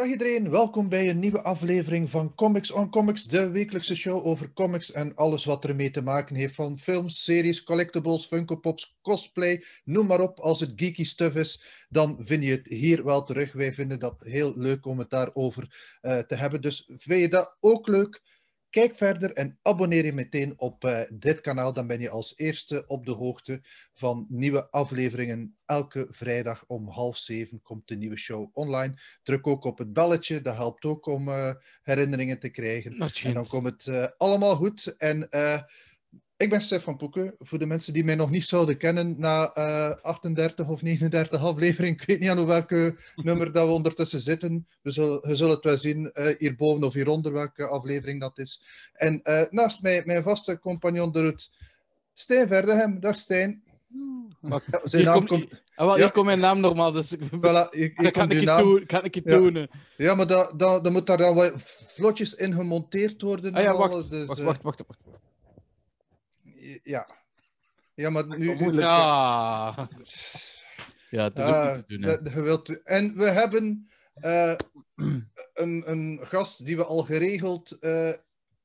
Dag iedereen, welkom bij een nieuwe aflevering van Comics on Comics, de wekelijkse show over comics en alles wat ermee te maken heeft, van films, series, collectibles, Funko Pops, cosplay, noem maar op. Als het geeky stuff is, dan vind je het hier wel terug. Wij vinden dat heel leuk om het daarover uh, te hebben. Dus vind je dat ook leuk? Kijk verder en abonneer je meteen op uh, dit kanaal. Dan ben je als eerste op de hoogte van nieuwe afleveringen. Elke vrijdag om half zeven komt de nieuwe show online. Druk ook op het belletje. Dat helpt ook om uh, herinneringen te krijgen. En dan komt het uh, allemaal goed. En ik ben Stefan Poeken. Voor de mensen die mij nog niet zouden kennen na uh, 38 of 39 afleveringen, ik weet niet aan welke nummer dat we ondertussen zitten. We zullen, we zullen het wel zien uh, hierboven of hieronder welke aflevering dat is. En uh, naast mij, mijn vaste compagnon de route, Stijn Verdehem. Dag Stijn. Maar, ja, zijn naam komt... komt... Ah, wel, ja. Hier komt mijn naam normaal, dus voilà, hier, hier kan, ik naam... doen, kan ik het doen. Ja, maar dat, dat, dat moet daar dan wat vlotjes in gemonteerd worden. Ah, ja, wacht, alles, dus, wacht, wacht, wacht, wacht ja. Ja, maar nu... nu ja. ja, het is ook uh, niet te doen. Hè. de, wilt, en we hebben uh, een, een gast die we al geregeld uh,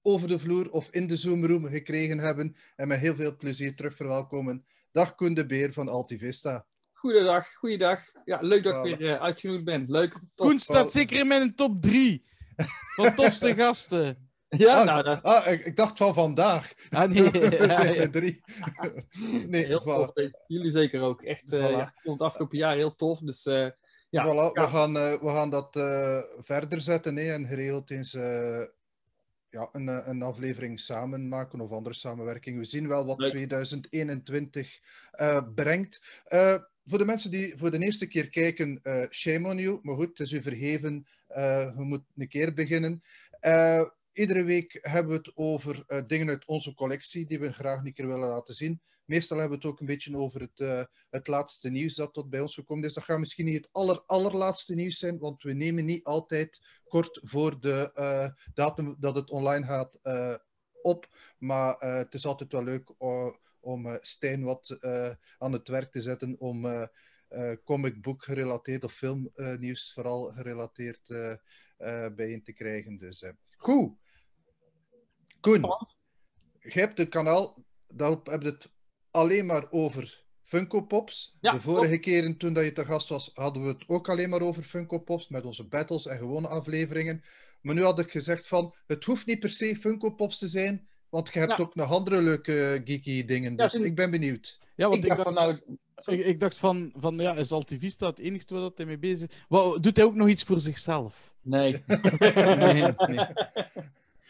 over de vloer of in de Zoomroom gekregen hebben. En met heel veel plezier terug verwelkomen. Dag Koen de Beer van Altivista. Goedendag, goeiedag. Ja, leuk dat ik weer uitgenodigd ben. Leuk. Top. Koen staat zeker in mijn top 3 van tofste gasten. Ja, ah, nou, dat... ah, ik, ik, dacht van vandaag. Ah, nee. ja, ja. drie. nee, heel voilà. tof. Jullie zeker ook. Echt, uh, Voilà. ja, ik vond het afgelopen jaar heel tof. Dus uh, ja. Voilà, ja. we, gaan, uh, we gaan dat uh, verder zetten hè, en geregeld eens uh, ja, een, een aflevering samen maken of andere samenwerking. We zien wel wat Leuk. 2021 uh, brengt. Uh, voor de mensen die voor de eerste keer kijken, uh, shame on you. Maar goed, het is u vergeven. Uh, we moeten een keer beginnen. Iedere week hebben we het over uh, dingen uit onze collectie die we graag een keer willen laten zien. Meestal hebben we het ook een beetje over het, uh, het laatste nieuws dat tot bij ons gekomen is. Dat gaat misschien niet het aller, allerlaatste nieuws zijn, want we nemen niet altijd kort voor de uh, datum dat het online gaat op. Maar het is altijd wel leuk om Stijn wat aan het werk te zetten om comic book gerelateerd of filmnieuws vooral gerelateerd bijeen te krijgen. Dus goed. Koen, je hebt het kanaal, daarop heb je het alleen maar over Funko Pops. Ja, de vorige keren toen dat je te gast was, hadden we het ook alleen maar over Funko Pops, met onze battles en gewone afleveringen. Maar nu had ik gezegd van, het hoeft niet per se Funko Pops te zijn, want je hebt Ja. ook nog andere leuke geeky dingen. Dus Ja, ik ben benieuwd. Ja, want ik ik, dacht dacht, van nou, ik, ik dacht van, van, ja, is Altivista het enige waar dat hij mee bezig is? Wat, doet hij ook nog iets voor zichzelf? nee. Nee, nee.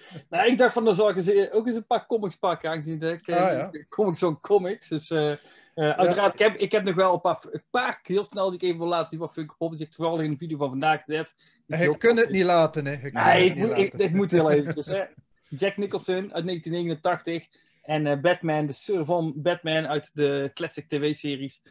Nou, ik dacht van, dan zal ik eens, eh, ook eens een paar comics pakken, aangezien ik eh, Ah, ja. comics on comics. Dus uh, uh, uiteraard, ik, heb, ik heb nog wel een paar, een paar heel snel die ik even wil laten zien wat Pop. Die heb ik toevallig in de video van vandaag gezet. Die je kunt het niet laten, hè. Je Nee, ik moet, laten. ik, ik moet heel even. Dus, hè. Jack Nicholson uit 1989. En uh, Batman, de Sir van Batman uit de classic tv-series.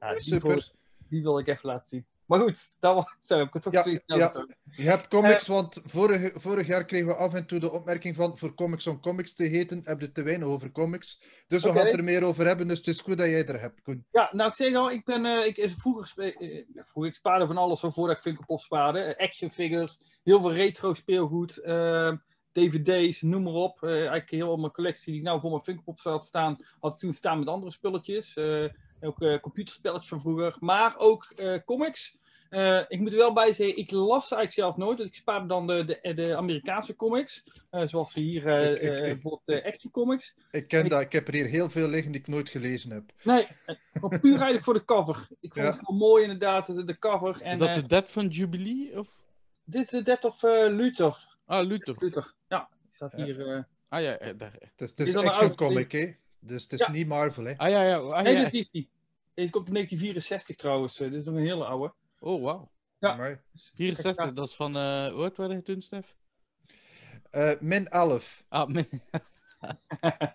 Ja, die, Super. wil, die wil ik even laten zien. Maar goed, dat was, zo heb ik het toch Ja. Je hebt comics, want vorig, vorig jaar kregen we af en toe de opmerking van voor comics on comics te heten, heb je te weinig over comics. Dus we gaan het er meer over hebben, dus het is goed dat jij er hebt, Koen. Ja, nou ik zeg al, ik ben, eh, ik, vroeger, eh, vroeger, ik spaarde van alles van voordat ik Funko Pop spaarde. Eh, action figures, heel veel retro speelgoed, eh, dvd's, noem maar op. Eh, eigenlijk heel mijn collectie die ik nou voor mijn Funko Pop had staan, had ik toen staan met andere spulletjes. Ook eh, computerspelletjes van vroeger, maar ook eh, comics. Eh, ik moet er wel bij zeggen, ik las ze eigenlijk zelf nooit. Dus ik spaarde dan de, de, de Amerikaanse comics. eh, zoals hier eh, Ik- ik- eh, ik- bijvoorbeeld de action comics. Ik ken Ik- dat, ik heb er hier heel veel liggen die ik nooit gelezen heb. Nee, gewoon puur eigenlijk voor de cover. Ik vond Ja. het gewoon mooi inderdaad, de, de cover. En, Is dat de Dead van Jubilee? Of? Dit is de Death of Luther. Ah, Luther. Luther, ja. Die staat Ja. hier. eh, Ah ja, daar. Het is, het Is is dat een action oude- comic, hè. Dus het is Ja. niet Marvel, hè. Ah ja, ja. Ah, Nee, is die. Deze komt in 1964 trouwens. eh, dit is nog een hele oude. Oh, wauw. Ja. Maar, 64, Kijk, dat is van... eh hoe oud waren je toen, Stef? eh, min 11. Ah, mijn...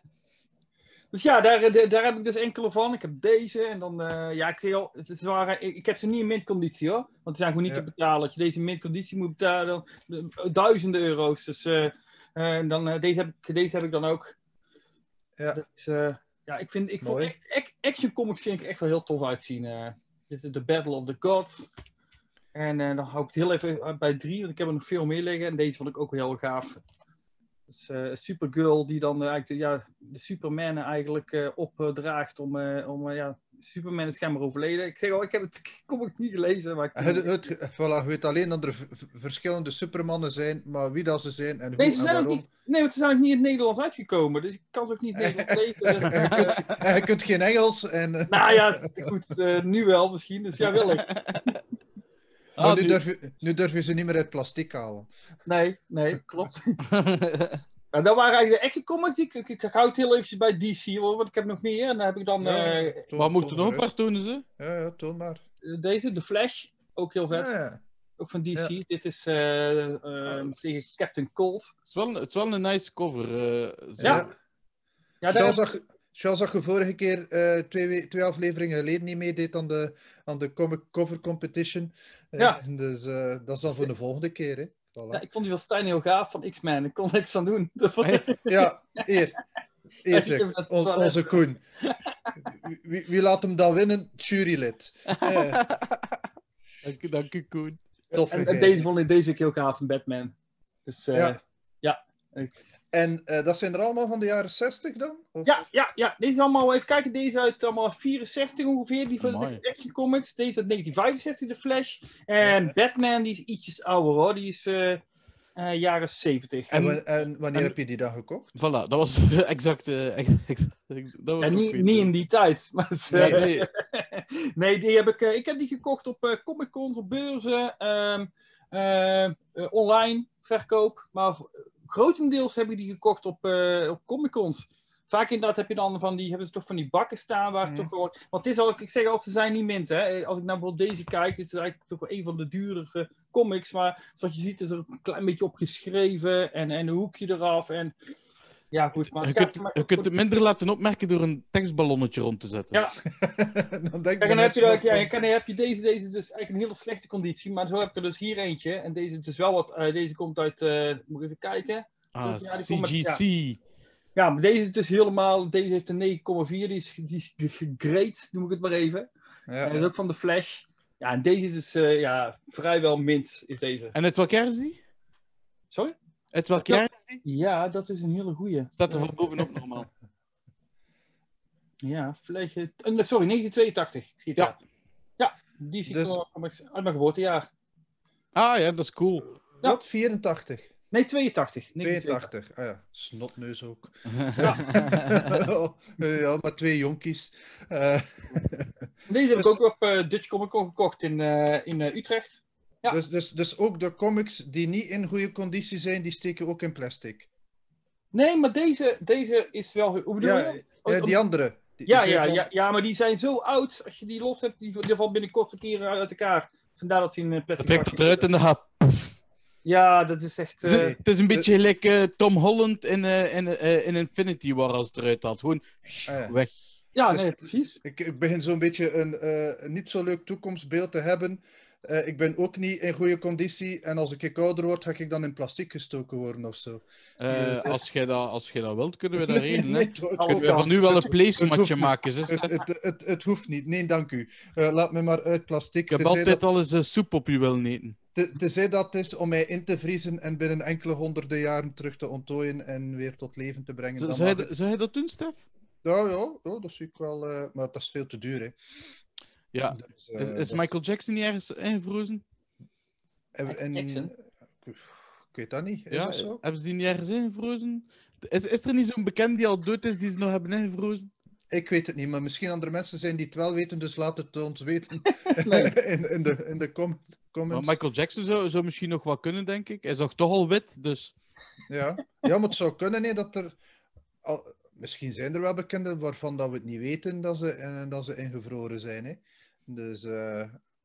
Dus ja, daar, daar heb ik dus enkele van. Ik heb deze en dan, eh, ja, ik zeg al, het is waar, ik, ik heb ze niet in mintconditie hoor. Want die zijn gewoon niet Ja. te betalen. Als je deze in mintconditie moet betalen, dan, duizenden euro's. Dus dan, deze, heb ik, deze heb ik dan ook. Ja. Dat is, eh, ja, ik vind, ik Mooi. action comics vind ik echt wel heel tof uitzien. eh. dit is The Battle of the Gods. En eh, dan hou ik het heel even bij drie, want ik heb er nog veel meer liggen. En deze vond ik ook heel gaaf. Dus, eh, Supergirl die dan eigenlijk de, ja, de Superman eigenlijk opdraagt om, om ja, Superman is schijnbaar overleden. Ik zeg al, ik heb het kom ik niet gelezen. Maar ik Het, het, voilà, je weet alleen dat er verschillende supermannen zijn, maar wie dat ze zijn en en zijn ook waarom. niet, nee, want ze zijn ook niet in het Nederlands uitgekomen. Dus ik kan ze ook niet in het Nederlands lezen. En je, Dus, kunt, en je kunt geen Engels en... eh, nou ja, goed, eh, nu wel misschien. Dus ja, wil ik. maar Ah, nu, nu- durf je, nu durf je ze niet meer uit plastic halen. Nee, nee, klopt. Nou, dat waren eigenlijk de echte comics. Ik, ik, ik hou het heel eventjes bij DC, hoor, want ik heb nog meer. En dan heb ik dan Ja. eh, Toon- Wat moeten nog maar tonen ze? Ja, ja, toon maar. deze, The Flash. Ook heel vet. Ja, ja. Ook van DC. Ja. Dit is eh, eh, tegen Captain Cold. Het is wel, het is wel een nice cover. eh, zo. Ja. Ja, daar Charles, zag, Charles zag je vorige keer eh, twee, we- twee afleveringen geleden niet meedeed aan de, aan de comic cover competition. Ja. Dus eh, dat is dan voor de volgende keer. Hè. Voilà. ja, ik vond die van Stijn heel gaaf van X-Men. Ik kon niks aan doen. Ja, eer. Zeg. Ons- onze Koen. Wie, wie laat hem dan winnen? Jurylid. Eh, Dank, u- dank u, Koen. tof. En, en deze vond ik deze week heel gaaf van Batman. Dus eh, Ja. ja. ik- En eh, dat zijn er allemaal van de jaren 60 dan? Of? Ja, ja, ja. Deze is allemaal, even kijken, deze uit allemaal 64 ongeveer, die van Amai. de Action Comics. Deze uit 1965, de Flash. En Ja. Batman, die is ietsjes ouder hoor, die is eh, eh, jaren 70. En, En- wa- en wanneer en- heb je die dan gekocht? Voilà, dat was exact. eh, exact- dat was En niet, in die tijd. Maar Nee, nee. nee, die heb ik, ik heb die gekocht op eh Comic Cons, op beurzen, ehm, eh, eh, online, verkoop. Maar grotendeels heb ik die gekocht op, eh op Comic Cons. Vaak inderdaad heb je dan van die, hebben ze toch van die bakken staan waar Mhm. toch gewoon... Want het is al, ik zeg altijd, ze zijn niet mint, hè. Als ik nou bijvoorbeeld deze kijk, dit is eigenlijk toch wel een van de duurdere comics. Maar zoals je ziet is er een klein beetje op geschreven en, en een hoekje eraf. En ja, goed. Maar Je kunt, maar- je kunt het minder laten opmerken door een tekstballonnetje rond te zetten. Ja. dan denk Kijk, en dan heb je, dan, ja, heb je deze, deze is dus eigenlijk een hele slechte conditie, maar zo heb ik er dus hier eentje. En deze is dus wel wat, eh, deze komt uit, eh, moet ik even kijken. Ah, Ja, met- CGC. Ja, maar deze is dus helemaal, deze heeft een 9,4, die is, die is gegrade, noem ik het maar even. En dat is Ja. ook van de Flash. Ja, en deze is dus, eh, ja, vrijwel mint, is deze. En uit welk jaar is die? Sorry? Uit welk Ja. jaar is die? Ja, dat is een hele goeie. Staat er van bovenop normaal. Ja, Flash, eh, sorry, 1982. Ik zie het Ja. ja. Ja, die zie ik Dus- wel, kom ik uit mijn geboortejaar. Ah ja, dat is cool. Wat? 84? Nee, 82. 1982. 82? Ah ja, snotneus ook. Ja. ja, maar twee jonkies. Eh, Deze heb ik Dus- ook op eh, Dutch Comic Con gekocht in, eh, in Utrecht. Ja. dus, dus, dus ook de comics die niet in goede conditie zijn, die steken ook in plastic. Nee, maar deze, deze is wel... Hoe bedoel Ja, je? Oh, die andere. Die- ja, die ja, ja, ja, maar die zijn zo oud. Als je die los hebt, die, die valt binnenkort een keer uit elkaar. Vandaar dat ze in een plastic Het trekt het eruit en dan gaat. Ja, dat is echt... Het is- eh, Het is een beetje gelijk eh, Tom Holland in, eh, in, eh, in Infinity War als het eruit had. Gewoon weg. ja, dus- nee, precies. Ik, ik begin zo'n beetje een, eh, een niet zo leuk toekomstbeeld te hebben. Eh, ik ben ook niet in goede conditie. En als ik ouder word, ga ik dan in plastic gestoken worden of zo. Eh, Ja. als jij dat, als jij dat wilt, kunnen we dat regelen. Nee, Kunnen we kan. van nu wel een placematje maken, het, het, het, het hoeft niet. Nee, dank u. Eh, laat me maar uit plastic. Ik heb altijd dat, al eens eh, soep op je willen eten. te- tenzij dat is om mij in te vriezen en binnen enkele honderden jaren terug te ontdooien en weer tot leven te brengen. Z- Dan Zou je, dat- het. zou je dat doen, Stef? Ja, ja, ja, dat zie ik wel. eh, maar dat is veel te duur. Hè. Ja. Dus, eh, Is, is dat- Michael Jackson niet ergens ingevrozen? en- en- Jackson? ik weet dat niet. Is Ja, dat zo? hebben ze die niet ergens ingevrozen? Is, is er niet zo'n bekend die al dood is, die ze nog hebben ingevrozen? Ik weet het niet, maar misschien andere mensen zijn die het wel weten, dus laat het ons weten Nee. in, in de, in de com- Maar comments. Michael Jackson zou, zou misschien nog wel kunnen, denk ik. Hij is toch toch al wit, dus... Ja. ja, maar het zou kunnen hè, dat er. Al, misschien zijn er wel bekenden waarvan dat we het niet weten dat ze, en, dat ze ingevroren zijn. Hè. Dus. eh,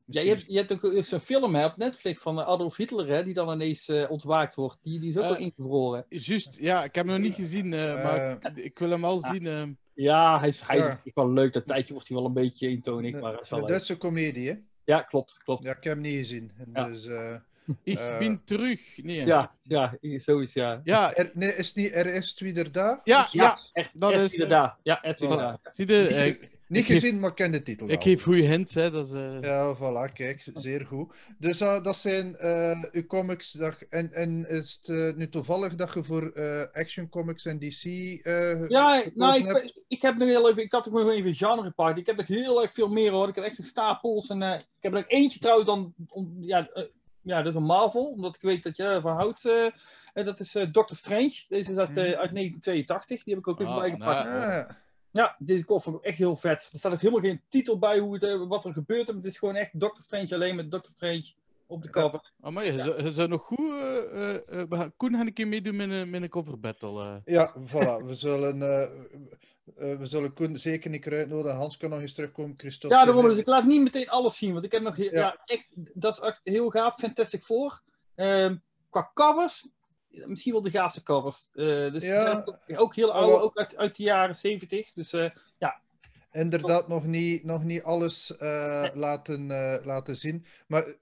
Ja, je hebt, je hebt ook zo'n film hè, op Netflix van Adolf Hitler, hè, die dan ineens eh, ontwaakt wordt. Die, die is ook Eh, wel ingevroren. Juist, ja, ik heb hem nog niet gezien, eh, maar ik, ik wil hem wel ah. zien. Ja, hij is, hij is Ja. echt wel leuk. Dat tijdje wordt hij wel een beetje eentonig, De, maar hij is de wel leuk. Duitse komedie, hè? Ja, klopt, klopt. Ja, ik heb hem niet gezien. En Ja. Dus, eh, Ik ben terug. Nee. Ja, ja, zoiets, ja. Ja, er, nee, is het niet RS Tweeder daar? Ja, ja. echt, dat is-. Ja, Voilà. inderdaad. zie je, eh, Niet Ik geef- gezien, maar ik ken de titel wel. Ik geef goede hints, hè. Dat is, eh, Ja, voilà, kijk, zeer goed. Dus eh, dat zijn eh, uw comics. Dat, en, en is het nu toevallig dat je voor eh, Action Comics en DC. eh, Ja, nou, ik, hebt? ik heb nog heel even, ik had ook nog even genre gepakt. Ik heb nog heel erg veel meer hoor. Ik heb echt nog stapels. En eh, ik heb er eentje trouwens dan, om, ja, ja, dat is een Marvel, omdat ik weet dat je ervan houdt. eh, en dat is eh, Doctor Strange. Deze is uit, eh, Mhm. uit 1982. Die heb ik ook even Ah, bijgepakt. nou, Ah, Ja, deze koffer vond ik echt heel vet. Er staat ook helemaal geen titel bij hoe het, eh, wat er gebeurt. Het is gewoon echt Doctor Strange alleen met Doctor Strange op de cover. Oh, maar je, zou, je zou nog goed... eh, eh, we gaan- Koen, ga een keer meedoen met een, met een cover battle. ja, voilà. We zullen, eh, eh, we zullen Koen zeker niet uitnodigen. Hans kan nog eens terugkomen. Christophe. Ja, daarom. Dus ik laat niet meteen alles zien. Want ik heb nog... Ja. Ja, echt... Dat is echt heel gaaf. Fantastic Four. Ehm, qua covers... Misschien wel de gaafste covers. Eh, dus Ja. ook, ook heel oude. Ook uit, uit de jaren 70. Dus eh, Inderdaad, nog niet, nog niet alles eh, laten, eh, laten zien. Maar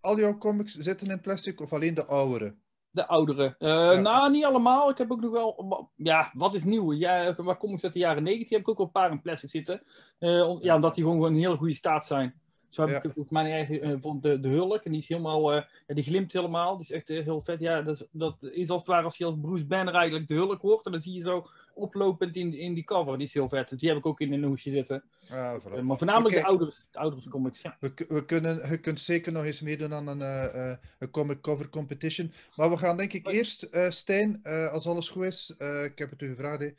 al jouw comics zitten in plastic of alleen de oudere? de oudere. Eh, Nou, niet allemaal. Ik heb ook nog wel... Ja, wat is nieuw? Ja, waar kom ik uit de jaren 90? Heb ik ook wel een paar in plastic zitten. Eh, ja, omdat die gewoon, gewoon in hele goede staat zijn. Zo heb Ja. ik volgens mij eigen eh, vond de, de Hulk. En die is helemaal... eh, ja, die glimt helemaal. Die is echt eh, heel vet. Ja, dat is, dat is als het ware als je als Bruce Banner eigenlijk de Hulk wordt. En dan zie je zo oplopend in, in die cover. Die is heel vet. Dus die heb ik ook in een hoesje zitten. Eh, maar voornamelijk de ouders, de ouders comics. Ja. We, we kunnen, je kunt zeker nog eens meedoen aan een, een comic cover competition. Maar we gaan denk ik eerst, Stijn, als alles goed is, ik heb het u gevraagd,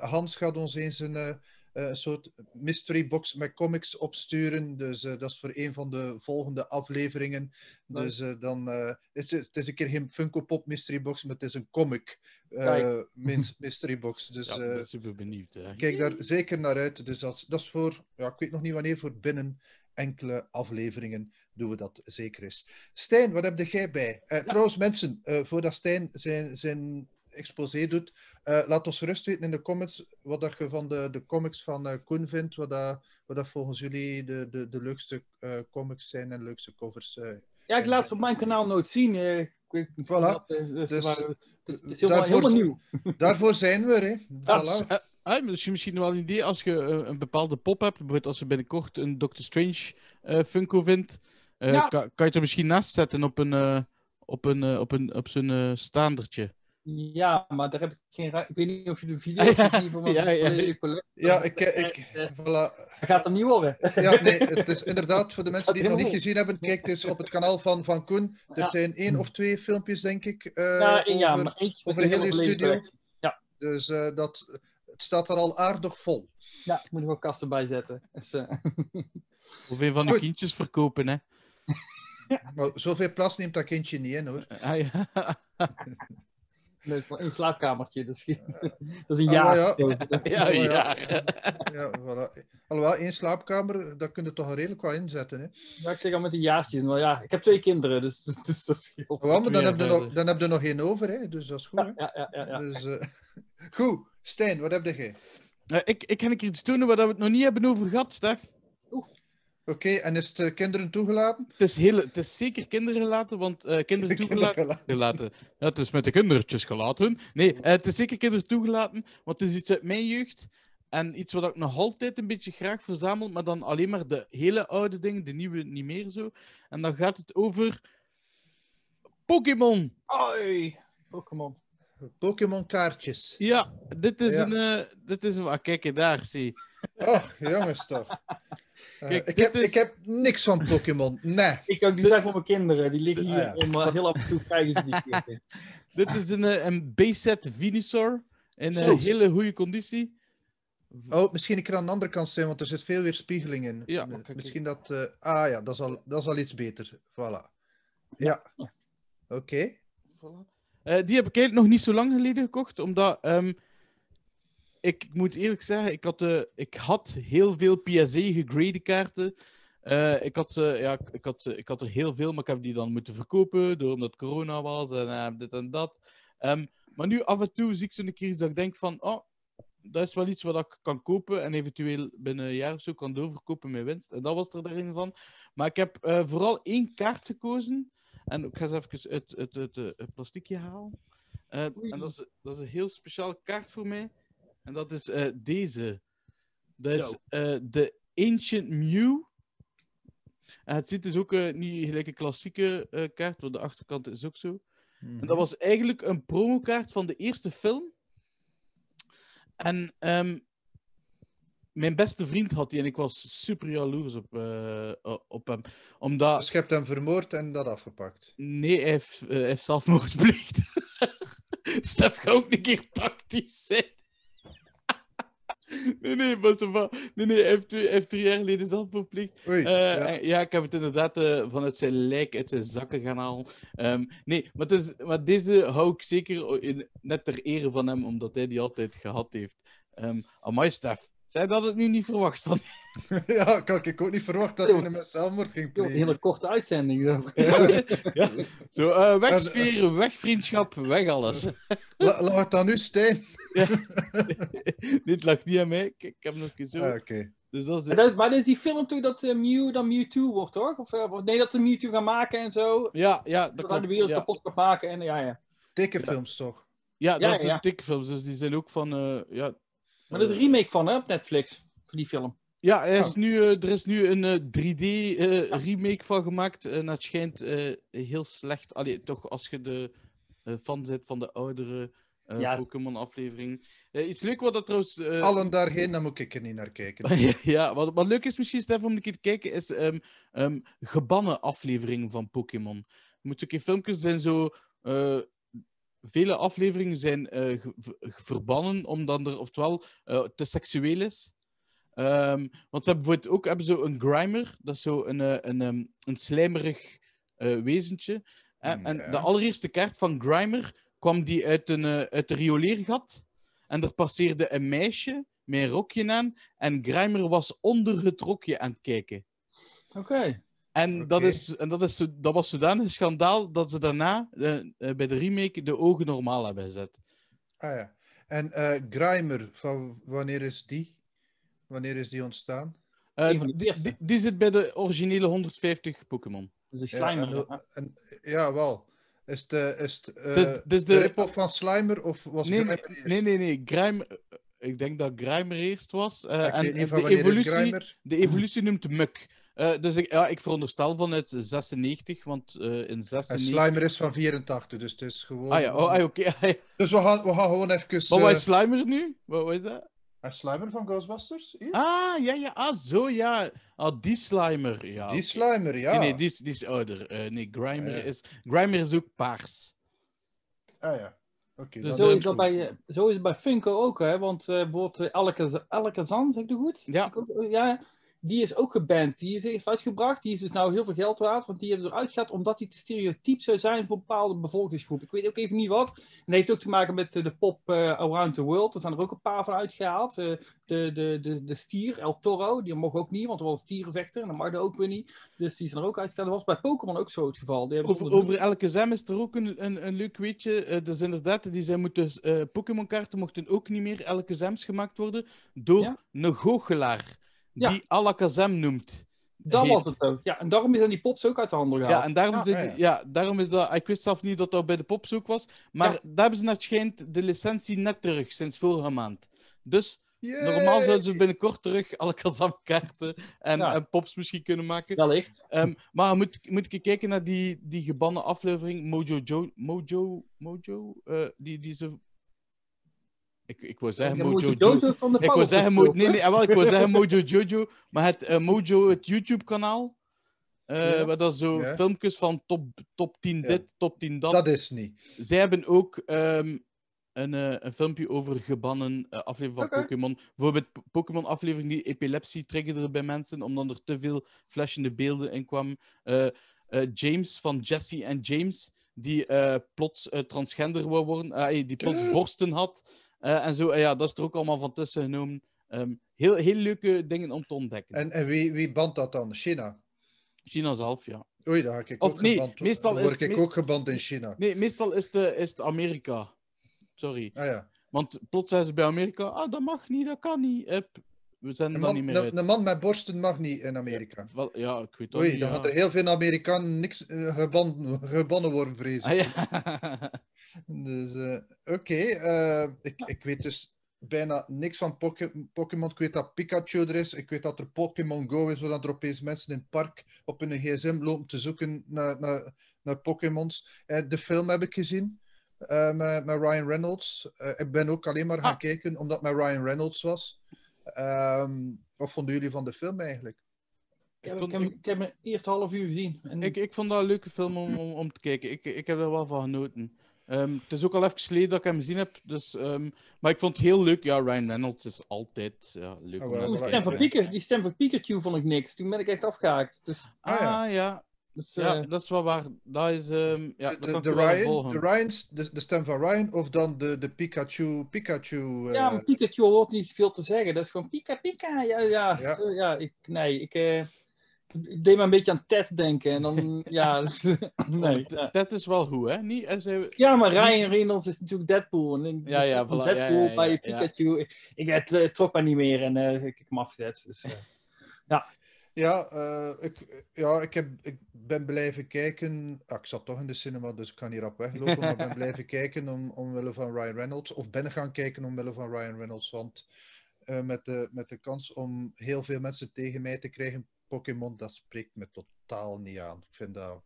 Hans gaat ons eens een, een soort mystery box met comics opsturen. Dus eh, dat is voor een van de volgende afleveringen. Dus eh, dan, eh, het, is, het is een keer geen Funko Pop mystery box, maar het is een comic eh, mystery box. Dus ja, eh, ben super benieuwd. hè. kijk daar zeker naar uit. Dus dat, is- dat is voor, ja, ik weet nog niet wanneer, voor binnen enkele afleveringen doen we dat zeker eens. Stijn, wat heb jij bij? Eh, Trouwens, mensen, eh, voordat Stijn zijn, zijn exposé doet, eh, laat ons gerust weten in de comments wat dat je van de, de comics van eh Koen vindt, wat dat, wat dat volgens jullie de, de, de leukste eh, comics zijn en leukste covers. eh. ja, ik laat het op mijn kanaal nooit zien. eh, ik Voilà. dat, dus, Dus, maar, het is, helemaal, daarvoor- helemaal nieuw. Daarvoor zijn we er, hè. Ja, Voilà. Eh, ah, misschien, misschien wel een idee als je een bepaalde pop hebt. Bijvoorbeeld als je binnenkort een Doctor Strange eh, Funko vindt. eh, Ja. kan, kan je het er misschien naast zetten op een, eh, op een, op een, op zo'n eh, staandertje. Ja, maar daar heb ik geen Ik weet niet of je de video Ja, hebt gezien van mijn ja, ja. collectie. Ja, ik, eh, ik, Eh, eh, voilà. Dat gaat hem niet horen. Ja, nee, het is inderdaad voor de mensen die het nog niet gezien hebben, kijk eens op het kanaal van, van Koen. Er Ja. zijn één of twee filmpjes, denk ik, eh, ja, één- ja, over. maar over heel hele je studio. collectie. Dus eh, dat, het staat er al aardig vol. Ja, ik moet er wel kasten bij zetten. Dus, eh, Of een van de Goed. kindjes verkopen, hè. Maar zoveel plaats neemt dat kindje niet in, hoor. Ah, ja. Leuk, maar één slaapkamertje. Dat is, dat is een Ah, jaar. ja. ja, Oh, ja. Ja, voilà. Alhoewel, één slaapkamer, daar kun je toch redelijk wat inzetten. Hè. Ja, ik zeg al met een jaartje. Maar ja, ik heb twee kinderen, dus, dus dat scheelt. Wel, maar dan heb, je nog, dan heb je nog één over, hè. dus dat is goed. Hè. Ja, ja, ja, ja. Dus, eh, goed, Stijn, wat heb jij? Eh, ik, ik ga een keer iets tonen waar we het nog niet hebben over gehad, Stef. Oké, en is het eh, kinderen toegelaten? Het is, heel, het is zeker kindergelaten, want eh, kinderen toegelaten... Kinderen gelaten. Ja, het is met de kindertjes gelaten. Nee, eh, het is zeker kinderen toegelaten, want het is iets uit mijn jeugd. En iets wat ik nog altijd een beetje graag verzamel, maar dan alleen maar de hele oude dingen, de nieuwe niet meer zo. En dan gaat het over Pokémon. Oi, Pokémon. Pokémon kaartjes. Ja, dit is Ja. een... eh, dit is een... Ah, kijk je daar, zie. Oh, jongens toch. Eh, Kijk, ik, heb, is- ik heb niks van Pokémon. Nee. Ik ook, die zijn voor mijn kinderen. Die liggen hier. Ah, ja. maar heel af en toe krijgen ze die keer. Dit is een, eh, een base-set Venusaur. In Zo. een hele goede conditie. Oh, misschien keer aan de andere kant zijn, want er zit veel weerspiegeling in. Ja, kijk, misschien dat... eh, ah ja, dat is, al, dat is al iets beter. Voilà. Ja. Oké. Voilà. Eh, die heb ik eigenlijk nog niet zo lang geleden gekocht, omdat ehm, ik, moet eerlijk zeggen, ik had, eh, ik had heel veel PSE gegrade kaarten. Eh, ik, had, ze- ja, ik, had, ze- ik had er heel veel, maar ik heb die dan moeten verkopen, door omdat corona was en eh, dit en dat. Ehm, maar nu af en toe zie ik zo'n keer iets dat ik denk van, oh, dat is wel iets wat ik kan kopen en eventueel binnen een jaar of zo kan doorverkopen met winst. En dat was er daarin van. Maar ik heb vooral één kaart gekozen. En ik ga eens even het, het, het, het, het plastiekje halen. En dat is, dat is een heel speciale kaart voor mij. En dat is eh, deze. Dat is eh, de Ancient Mew. En het ziet dus ook eh, niet gelijk een klassieke kaart, want de achterkant is ook zo. Mhm. En dat was eigenlijk een promokaart van de eerste film. En ehm, mijn beste vriend had die en ik was super jaloers op, op hem. Omdat, Dus je hebt hem vermoord en dat afgepakt. nee, hij heeft, hij heeft zelfmoord gepleegd. Stef gaat ook een keer tactisch zijn. Nee, nee, maar zo van- nee, nee, hij heeft, heeft drie jaar geleden zelfmoord gepleegd. Oei. Eh, ja. en- ja. ik heb het inderdaad eh, vanuit zijn lijk, uit zijn zakken gaan halen. Ehm, nee, maar, het is, maar deze hou ik zeker in, net ter ere van hem, omdat hij die altijd gehad heeft. Um, amai, Stef. Zij dat het nu niet verwacht van. ja, ik had ik ook niet verwacht dat hij een met zelfmoord ging Een plegen. hele korte uitzending. ja. Zo, eh, weg sfeer, weg vriendschap, weg alles. La- Laat het dan nu Stijn. Dit lag niet aan mij. Kijk, ik heb nog eens zo. Ah, Oké. Dus dat is Maar de... dat, maar dat is die film toch dat eh, Mew dan Mewtwo wordt, toch? Of, eh, nee, dat ze Mewtwo gaan maken en zo. Ja, ja, dat Dat hij de klopt. wereld Ja, kapot maken. En, ja, ja. Tekenfilms toch? ja dat ja. een tikfilms, dus die zijn ook van... eh, ja, Maar dat is een remake van, hè, op Netflix. Voor die film. Ja, er is Oh. nu, er is nu een eh, 3D-remake van gemaakt. En dat schijnt eh, heel slecht. Allee, toch als je de fan bent van de oudere eh, Ja. Pokémon-aflevering. Eh, iets leuk wat dat trouwens. eh, Allen daarheen, dan moet ik er niet naar kijken. ja, wat, wat leuk is misschien, Stef, om een keer te kijken, is ehm, ehm, gebannen afleveringen van Pokémon. Je moet ook in filmpjes zijn zo. eh, vele afleveringen zijn eh, verbannen omdat er oftewel eh, te seksueel is. Ehm, want ze hebben bijvoorbeeld ook hebben zo een Grimer, dat is zo een, eh, een, ehm, een slijmerig eh, wezentje. En, de allereerste kaart van Grimer kwam die uit een, eh, uit een rioleergat. En er passeerde een meisje met een rokje aan. En Grimer was onder het rokje aan het kijken. Oké. En, dat, is, en dat, is, dat was zodanig een schandaal dat ze daarna eh, eh, bij de remake de ogen normaal hebben gezet. Ah ja. En eh Grimer, van wanneer is die? Wanneer is die ontstaan? Eh, die, eerste. die, die zit bij de originele 150 Pokémon. Dus een Ja, slimer. en, ja. en, ja, wel. Is het, is het eh, Dus- dus de, de- rip-off van Slimer of was Nee, Grimer eerst? Nee, nee, nee. Grimer, eh, ik denk dat Grimer eerst was. eh, en en de evolutie, de evolutie noemt Muk. Dus ik, ja, ik veronderstel vanuit 96, want in En 96... Slimer is van 84, dus het is gewoon... Ah ja, oh, ah, oké. ah. Dus we gaan, we gaan gewoon even... Maar wat is Slimer nu? Wat, wat is dat? En Slimer van Ghostbusters? Hier? Ah, ja, ja. Ah, zo, ja. Ah, die Slimer. Ja, die. Slimer, ja. Nee, nee, die is, die is ouder. Eh, nee, Grimer, Ah, ja. is, Grimer is ook paars. Ah ja. Oké, Dus Zo is, dat bij, eh, zo is het bij Funko ook, hè? Want eh bijvoorbeeld Elke, Elke Zan, zeg ik het goed? Ja. Ja, die is ook geband. Die is eerst uitgebracht. Die is dus nou heel veel geld waard. Want die hebben ze eruit gehaald omdat die te stereotyp zou zijn voor bepaalde bevolkingsgroep. Ik weet ook even niet wat. En dat heeft ook te maken met de pop eh, Around the World. Er zijn er ook een paar van uitgehaald. Eh, de, de, de, de stier, El Toro, die mocht ook niet, want er was een stierenvechter. En dat mag er ook weer niet. Dus die zijn er ook uitgehaald. Dat was bij Pokémon ook zo het geval. Die Over, elke zem is er ook een, een, een leuk weetje. Eh, dus inderdaad, die zijn moeten, Pokémon-kaarten mochten ook niet meer elke zems gemaakt worden door Ja. een goochelaar Ja. die Alakazam noemt. Dat heet. was het ook. Ja, en daarom zijn die pops ook uit de handen gehaald. Ja, en daarom, Ja. zit- ja. ja, daarom is dat... Ik wist zelf niet dat dat bij de Pops ook was. Maar Ja. daar hebben ze naar het schijnt de licentie net terug, sinds vorige maand. Dus Yay! normaal zouden ze binnenkort terug Alakazam-kaarten en, Ja. en Pops misschien kunnen maken. Wellicht. Ehm, maar moet, moet ik kijken naar die, die gebannen aflevering Mojo Jo... Mojo... Mojo? Eh, die, die ze... Ik, ik wou zeggen Mojo Mojo Jo... Jojo Ik wou Powerpuff zeggen, Mo nee, nee, wel, ik wou zeggen Mojo Jojo, maar het eh, Mojo, het YouTube-kanaal, Ja. waar dat zo Ja. filmpjes van top, top 10 Ja. dit, top 10 dat. Dat is niet. Zij hebben ook ehm, een, eh, een filmpje over gebannen aflevering van Oké. Pokémon. Bijvoorbeeld Pokémon-aflevering die epilepsie triggerde bij mensen, omdat er te veel flashende beelden in kwamen. Eh, James van Jesse en James, die plots transgender wou worden, die plots borsten had. Eh, en zo, Eh, ja, dat is er ook allemaal van tussen genomen. Ehm, heel, heel leuke dingen om te ontdekken. En, en wie, wie bandt dat dan? China? China zelf, ja. Oei, daar ga ik Of ook nee, geband. meestal Dan is word het ik me- ook geband in China. Nee, meestal is het, is het Amerika. Sorry. Ah ja. Want plots zijn ze bij Amerika, ah, dat mag niet, dat kan niet. We zijn Een er niet meer uit. een man met borsten mag niet in Amerika. Wel, ja, ik weet dat Oei, niet. dan ja. gaat er heel veel Amerikanen niks geban, gebannen worden, vrees ik. Ah, ja. Dus, eh, oké. eh, ik, ik weet dus bijna niks van Poké- Pokémon. Ik weet dat Pikachu er is. Ik weet dat er Pokémon Go is, waar er opeens mensen in het park op hun gsm lopen te zoeken naar, naar, naar Pokémons. De film heb ik gezien. met, met Ryan Reynolds. Ik ben ook alleen maar gaan Ah. kijken omdat het met Ryan Reynolds was. Ehm, wat vonden jullie van de film eigenlijk? Ik heb, vond- ik heb, ik heb mijn eerste half uur gezien. En Ik, ik vond dat een leuke film om, om, om te kijken. Ik, ik heb er wel van genoten. Ehm, het is ook al even geleden dat ik hem gezien heb. Dus, ehm, maar ik vond het heel leuk. Ja, Ryan Reynolds is altijd ja, leuk. Oh, om wel, naar te die, stem van ben- Pika, die stem van Pikachu vond ik niks. Toen ben ik echt afgehaakt. Dus, Ah, ja. Ah ja, dus, ja, eh, dat is wel waar. Dat is, ehm, ja, de, dat de, kan de ik wel Ryan, volgen. de, Ryans, de, de stem van Ryan of dan de, de Pikachu. Pikachu ja, eh, maar Pikachu hoort niet veel te zeggen. Dat is gewoon Pika Pika. Ja, ja. Ja. Zo, ja ik, nee, ik, eh, ik deed me een beetje aan Ted denken. En dan, ja, dus- nee. T- ja. Dat is wel goed, hè? Niet, als hij- Ja, maar Ryan Reynolds is natuurlijk Deadpool. En ik, Ja, de ja, voilà, ja, Deadpool ja, ja, bij ja. Pikachu. Ik, ik, het, trok mij niet meer en eh, ik heb hem afgezet. Dus, eh. Ja, eh, ik, ja ik, heb, ik ben blijven kijken. Ah, ik zat toch in de cinema, dus ik kan hier op weglopen. maar ik ben blijven kijken om, omwille van Ryan Reynolds. Of ben gaan kijken omwille van Ryan Reynolds. Want eh, met, de, met de kans om heel veel mensen tegen mij te krijgen, Pokémon, dat spreekt me totaal niet aan. Ik vind dat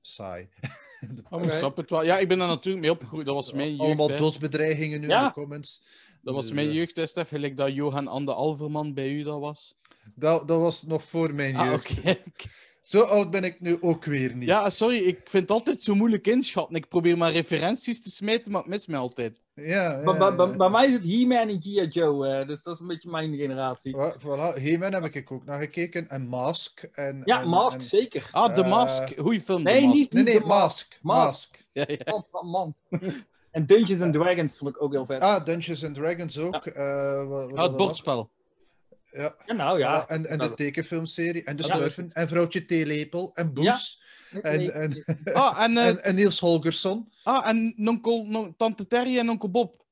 saai. Oh, ik snap het wel. Ja, ik ben daar natuurlijk mee opgegroeid. Dat was mijn jeugd. Allemaal hè. dosbedreigingen nu in de comments. Dat was Dus, mijn eh, jeugd, hè, Stef. Gelijk dat Johan Ande Alverman bij u dat was. Dat, dat was nog voor mijn Ah, jeugd. oké. Zo oud ben ik nu ook weer niet. Ja, sorry. Ik vind het altijd zo moeilijk inschatten. Ik probeer maar referenties te smeten, maar het mist mij altijd. ja, Bij- ja, bij- bij- ja. bij mij is het He-Man en G.I. Joe. eh, dus dat is een beetje mijn generatie. Voilà, He-Man heb ik ook naar gekeken. En Mask. En, Ja, en- Mask, en- zeker. Ah, The Eh, Mask. Goeie film, nee, The Mask. niet- Nee, Mask. Mask. Mask. Ja, ja. Man, en Dungeons and Dragons vond ik ook heel vet. Ah, Dungeons and Dragons ook. eh, wat- wat Ah, het was. bordspel. Ja, Ja, nou ja. en, en de Nou, tekenfilmserie. En de Ja. Smurfen. En Vrouwtje Theelepel. En Boes. En, nee, en, Ah, en, eh, en, en Niels Holgersson. ah, en nonkel, non- Tante Terry en onkel Bob.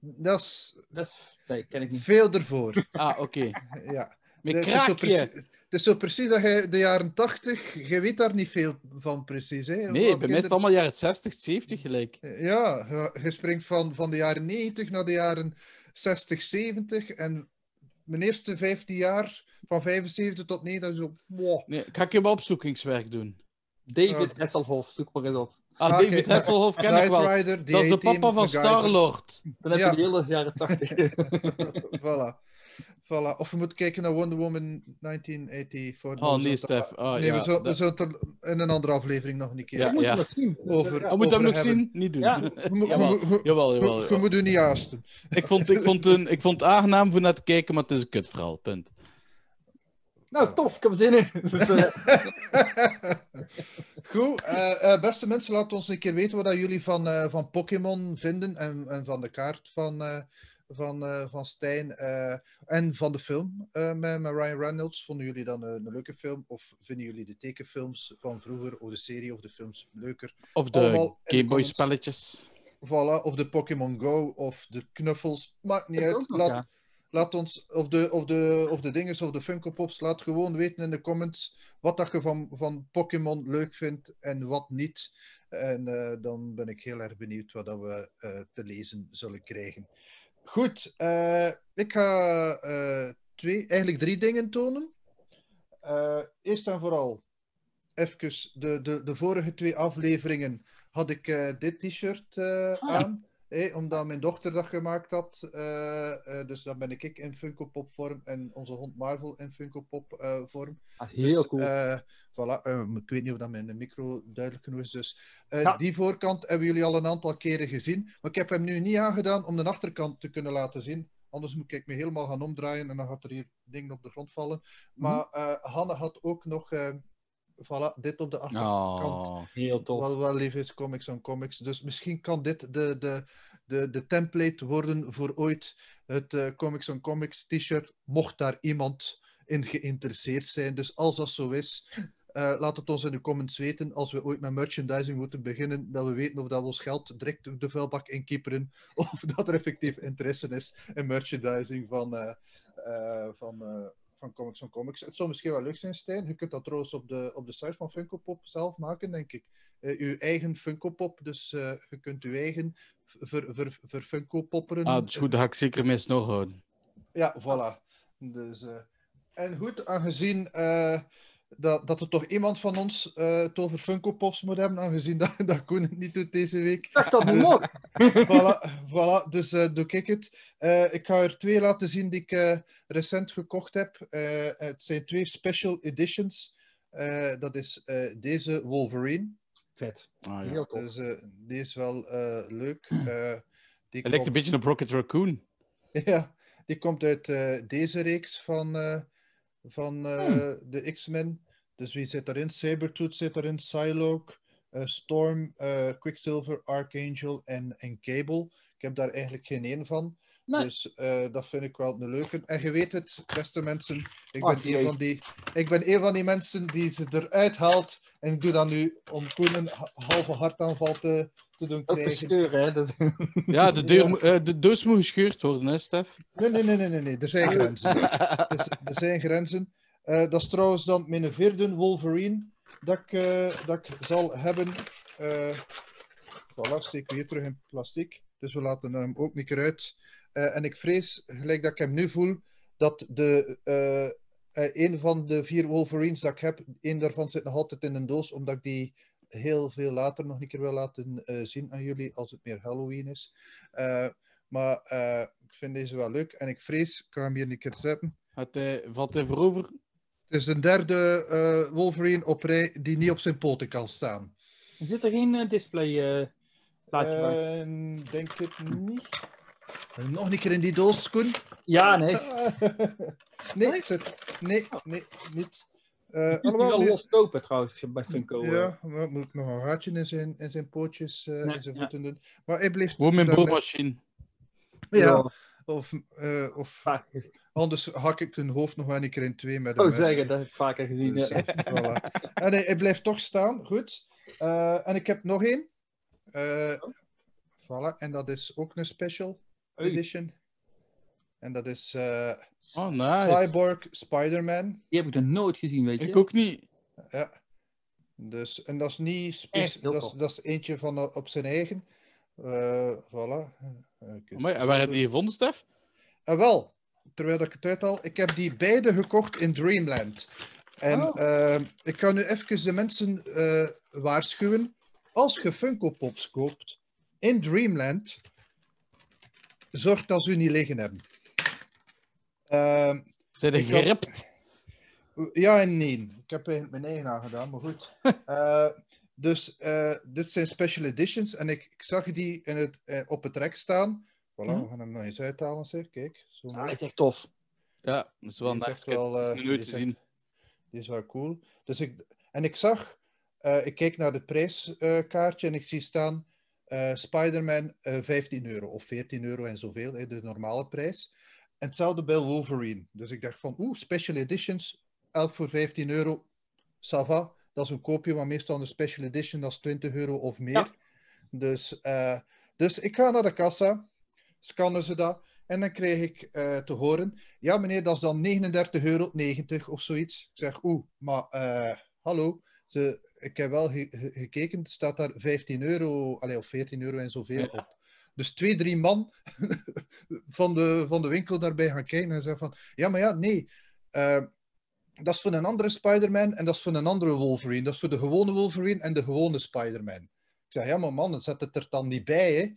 Dat is dat is- nee, ken ik niet. veel ervoor. Ah, oké. Ja. Met Het is zo kraakje. precies- Het is zo precies dat je de jaren 80, je weet daar niet veel van precies. Hè? Nee, Want bij mij is het allemaal jaren 60, 70 gelijk. Ja, je- je springt van, van de jaren 90 naar de jaren 60, 70. En mijn eerste 15 jaar, van 75 tot 9, dat is zo... wow. Nee, ik ga ik je wel opzoekingswerk doen. David Ja. Hasselhoff, zoek maar eens op. Ah, Ah, David oké. Hasselhoff ken ik wel. Rider, Dat is de papa van. Star-Lord. Dan heb Ja. je de hele jaren 80. voilà. Voilà. Of we moeten kijken naar Wonder Woman 1984. Oh We nee, Stef. Oh, nee, ja, we zullen, we het er in een andere aflevering nog een keer... Ja, ja. Over- Oh, moet dat over nog hebben. zien? Niet doen. Ja. Moet- jawel, je moet- u niet haasten. Ik vond, ik, vond een, ik vond het aangenaam voor naar te kijken, maar het is een kutverhaal. Punt. Nou, tof, ik heb er zin in. Dus, eh, Goed, eh, eh, beste mensen, laat ons een keer weten wat dat jullie van, eh, van Pokémon vinden en, en van de kaart van, eh, van, eh, van Stijn eh, en van de film eh, met, met Ryan Reynolds. Vonden jullie dan een, een leuke film of vinden jullie de tekenfilms van vroeger of de serie of de films leuker? Of de Allemaal in de Game Boy comments. spelletjes. Voilà, of de Pokémon Go of de knuffels, maakt niet dat uit. Laat, ja. laat ons, of de, of de, of de dinges of de Funko Pops, laat gewoon weten in de comments wat dat je van, van Pokémon leuk vindt en wat niet. En eh, dan ben ik heel erg benieuwd wat dat we eh, te lezen zullen krijgen. Goed, eh, ik ga eh, twee, eigenlijk drie dingen tonen. Eh, eerst en vooral, even de, de, de vorige twee afleveringen had ik dit t-shirt Ah. aan. Omdat mijn dochter dat gemaakt had. eh, eh, dus dan ben ik in Funko Pop vorm en onze hond Marvel in Funko Pop eh, vorm. dat is heel Dus, cool. eh, voilà, eh, ik weet niet of dat mijn micro duidelijk genoeg is. Dus eh, Ja. die voorkant hebben jullie al een aantal keren gezien. Maar ik heb hem nu niet aangedaan om de achterkant te kunnen laten zien. Anders moet ik me helemaal gaan omdraaien en dan gaat er hier dingen op de grond vallen. Maar eh, Hanne had ook nog eh, voilà, dit op de achterkant. Oh. heel tof. Wat wel lief is, comics on comics. Dus misschien kan dit de, de, de, de template worden voor ooit het eh, Comics on Comics t-shirt, mocht daar iemand in geïnteresseerd zijn. Dus als dat zo is, eh, laat het ons in de comments weten. Als we ooit met merchandising moeten beginnen, dat we weten of dat we ons geld direct de vuilbak inkieperen, of dat er effectief interesse is in merchandising van, eh, eh, van, eh, van Comics on Comics. Het zou misschien wel leuk zijn, Stijn. Je kunt dat trouwens op de, op de site van Funko Pop zelf maken, denk ik. Eh, uw eigen Funko Pop, dus eh, je kunt uw eigen voor, voor, voor Funko popperen. Ah, dat is goed, dat ga ik zeker mee snor houden. Ja, voilà. Dus, eh, en goed, aangezien dat, dat er toch iemand van ons eh, het over Funko Pops moet hebben, aangezien dat, dat Koen het niet doet deze week. Ik dacht dat niet mocht. voilà, voilà, dus eh, doe ik het. Eh, ik ga er twee laten zien die ik eh, recent gekocht heb. Eh, het zijn twee special editions. Eh, dat is eh, deze Wolverine. Vet. Ah, ja. Heel tof. Dus eh, die is wel eh, leuk. Eh, die Het lijkt komt- een beetje op Rocket Raccoon. Ja, die komt uit eh, deze reeks van, eh, van eh, de X-Men. Dus wie zit daarin? Sabretooth zit daarin, Psylocke, eh, Storm, eh, Quicksilver, Archangel en, en Cable. Ik heb daar eigenlijk geen één van. Nee. Dus dat vind ik wel een leuke. En je weet het, beste mensen, ik ben, een jee. van die, ik ben een van die mensen die ze eruit haalt. En ik doe dat nu om Koen een ha- halve hartaanval te, te doen Ook te krijgen. scheuren, hè. Dat... Ja, de, deur, Ja. eh, de doos moet gescheurd worden, hè, Stef? Nee, nee, nee, nee, nee, nee. er zijn grenzen. er, er zijn grenzen. Eh, dat is trouwens dan mijn vierde Wolverine dat ik, eh, dat ik zal hebben. Eh voilà, steek weer terug in plastic. Dus we laten hem ook niet keer uit. Eh, en ik vrees, gelijk dat ik hem nu voel, dat de, eh, eh, een van de vier Wolverines dat ik heb, één daarvan zit nog altijd in een doos, omdat ik die heel veel later nog een keer wil laten eh, zien aan jullie, als het meer Halloween is. Eh, maar eh, ik vind deze wel leuk en ik vrees, ik ga hem hier een keer zetten. Hij, valt hij voorover? Het is de derde eh, Wolverine op rij die niet op zijn poten kan staan. Zit er geen display eh plaatje bij? Eh, denk het niet. Nog een keer in die doos, Koen. Ja, nee. nee, het zit, nee, nee, niet. Eh, die alhoewel, wel los trouwens bij Funko. eh. ja, maar moet ik nog een gaatje in zijn, in zijn pootjes, eh, Nee, in zijn ja. voeten doen. Maar hij bleef... Gewoon mijn daarnet- boormachine. Ja, of, eh, of anders hak ik hun hoofd nog wel een keer in twee met een Oh, mes. zeggen, dat heb ik vaker gezien. Dus, ja. eh, voilà. En hij, hij blijft toch staan, goed. Eh, en ik heb nog één. Eh, voilà, en dat is ook een special Oei. edition. En dat is eh, Oh, nice. Cyborg Spider-Man. Die heb ik nog nooit gezien, weet je. Ik ook niet. Ja. Dus, en dat is niet Echt Dat, is- dat is eentje van eh, op zijn eigen. Eh, voilà. Maar, en waar heb je die gevonden, Stef? Ah, wel, terwijl ik het uithaal, ik heb die beide gekocht in Dreamland. En Oh. eh, ik kan nu even de mensen eh, waarschuwen. Als je Funko Pops koopt in Dreamland, zorg dat ze u niet liggen hebben. Ehm, Zijn er had- geript? ja en nee. Ik heb eigenlijk mijn eigen aangedaan, maar goed. Eh, dus eh, dit zijn special editions en ik, ik zag die in het, eh, op het rek staan. Voilà, Mhm. we gaan hem nog eens uithalen, zeg. Kijk, zo Ah, is echt tof. Ja, dat is wel Die is nice. echt wel, eh, nog nooit die is wel cool. Dus ik, en ik zag, eh, ik keek naar het prijskaartje en ik zie staan eh Spider-Man eh, 15 euro of 14 euro en zoveel, hè, de normale prijs. En hetzelfde bij Wolverine. Dus ik dacht van, oeh, special editions, elk voor 15 euro, ça va. Dat is een koopje, maar meestal een special edition, dat is 20 euro of meer. Ja. Dus, eh, dus ik ga naar de kassa, scannen ze dat, en dan krijg ik eh, te horen, ja meneer, dat is dan 39,90 euro of zoiets. Ik zeg, oeh, maar eh, hallo, ze, ik heb wel ge- ge- gekeken, staat daar 15 euro, allee, of 14 euro en zoveel op. Dus twee, drie man van de, van de winkel daarbij gaan kijken en zeggen van, ja, maar ja, nee, eh, dat is voor een andere Spider-Man en dat is voor een andere Wolverine. Dat is voor de gewone Wolverine en de gewone Spider-Man. Ik zeg, ja, maar man, zet het er dan niet bij, hè. Ik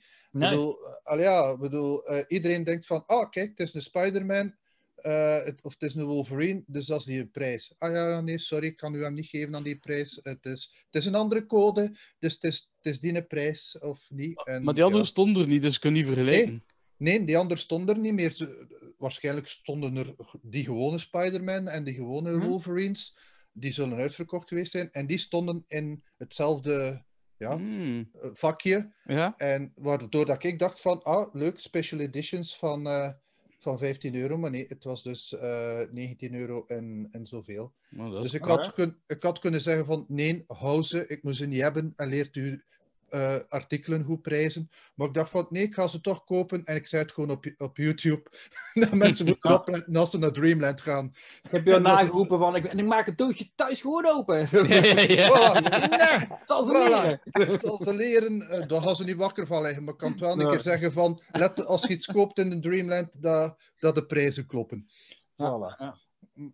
bedoel, eh, al ja, bedoel, eh, iedereen denkt van, ah, kijk, het is een Spider-Man, het- of het is een Wolverine, dus dat is die prijs. Ah ja, nee, sorry, ik kan u hem niet geven aan die prijs. Het is, het is een andere code, dus het is, het is die prijs, of niet. En, Maar die andere ja. stonden er niet, dus ik kan niet vergelijken. Nee, die andere stonden er niet meer. Ze, waarschijnlijk stonden er die gewone Spider-Man en die gewone Hm. Wolverines. Die zullen uitverkocht geweest zijn. En die stonden in hetzelfde ja, Hmm. eh, vakje. Ja? En waardoor dat ik dacht van, ah, leuk, special editions van, eh, van 15 euro. Maar nee, het was dus eh 19 euro en, en zoveel. Is... Dus ik had, kun, ik had kunnen zeggen van, nee, hou ze, ik moet ze niet hebben. En leert u eh, artikelen goed prijzen. Maar ik dacht van, nee, ik ga ze toch kopen. En ik zei het gewoon op, op YouTube. dat mensen moeten Ja. opletten als ze naar Dreamland gaan. Ik heb je al dat nageroepen van, ik, en ik maak het doosje thuis gewoon open. Voilà. Nee, Dat is Voilà. leren. zal ze leren, eh daar gaan ze niet wakker van liggen. Maar ik kan het wel een Ja. keer zeggen van, let als je iets koopt in de Dreamland, dat, dat de prijzen kloppen. Voilà. Ja.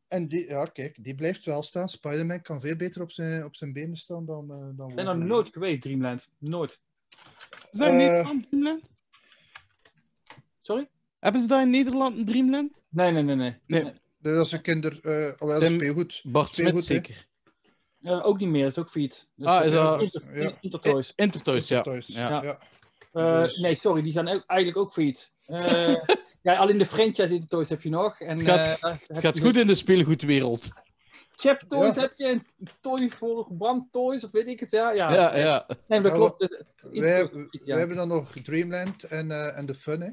En die, ja, kijk, die blijft wel staan. Spider-Man kan veel beter op zijn, op zijn benen staan dan, eh dan Ik ben er Wolverine. nooit geweest, Dreamland. Nooit. Is dat in Eh, Nederland, Dreamland? Sorry? Hebben ze dat in Nederland, een Dreamland? Nee, nee, nee, nee. Nee. Dat is een kinder... eh oh, wel, Tim- speelgoed. Bart Speelgoed, hè. zeker. Eh, ook niet meer, dat is ook failliet. Dus, Ah, is eh, dat- Inter- ja. Intertoys. Intertoys, ja. Ja. Ja. ja. Eh, Dus- Nee, sorry, die zijn ook, eigenlijk ook failliet. Eh, ja, alleen de franchise Intertoys heb je nog. En, Het gaat- eh, daar heb Het gaat goed in de speelgoedwereld. Chap Toys Ja. heb je, en Toy voor Brand Toys, of weet ik het, ja. Ja, Ja, ja. Nee, dat Ja, klopt. Failliet, ja. hebben dan nog Dreamland en, eh, en de Fun, hè.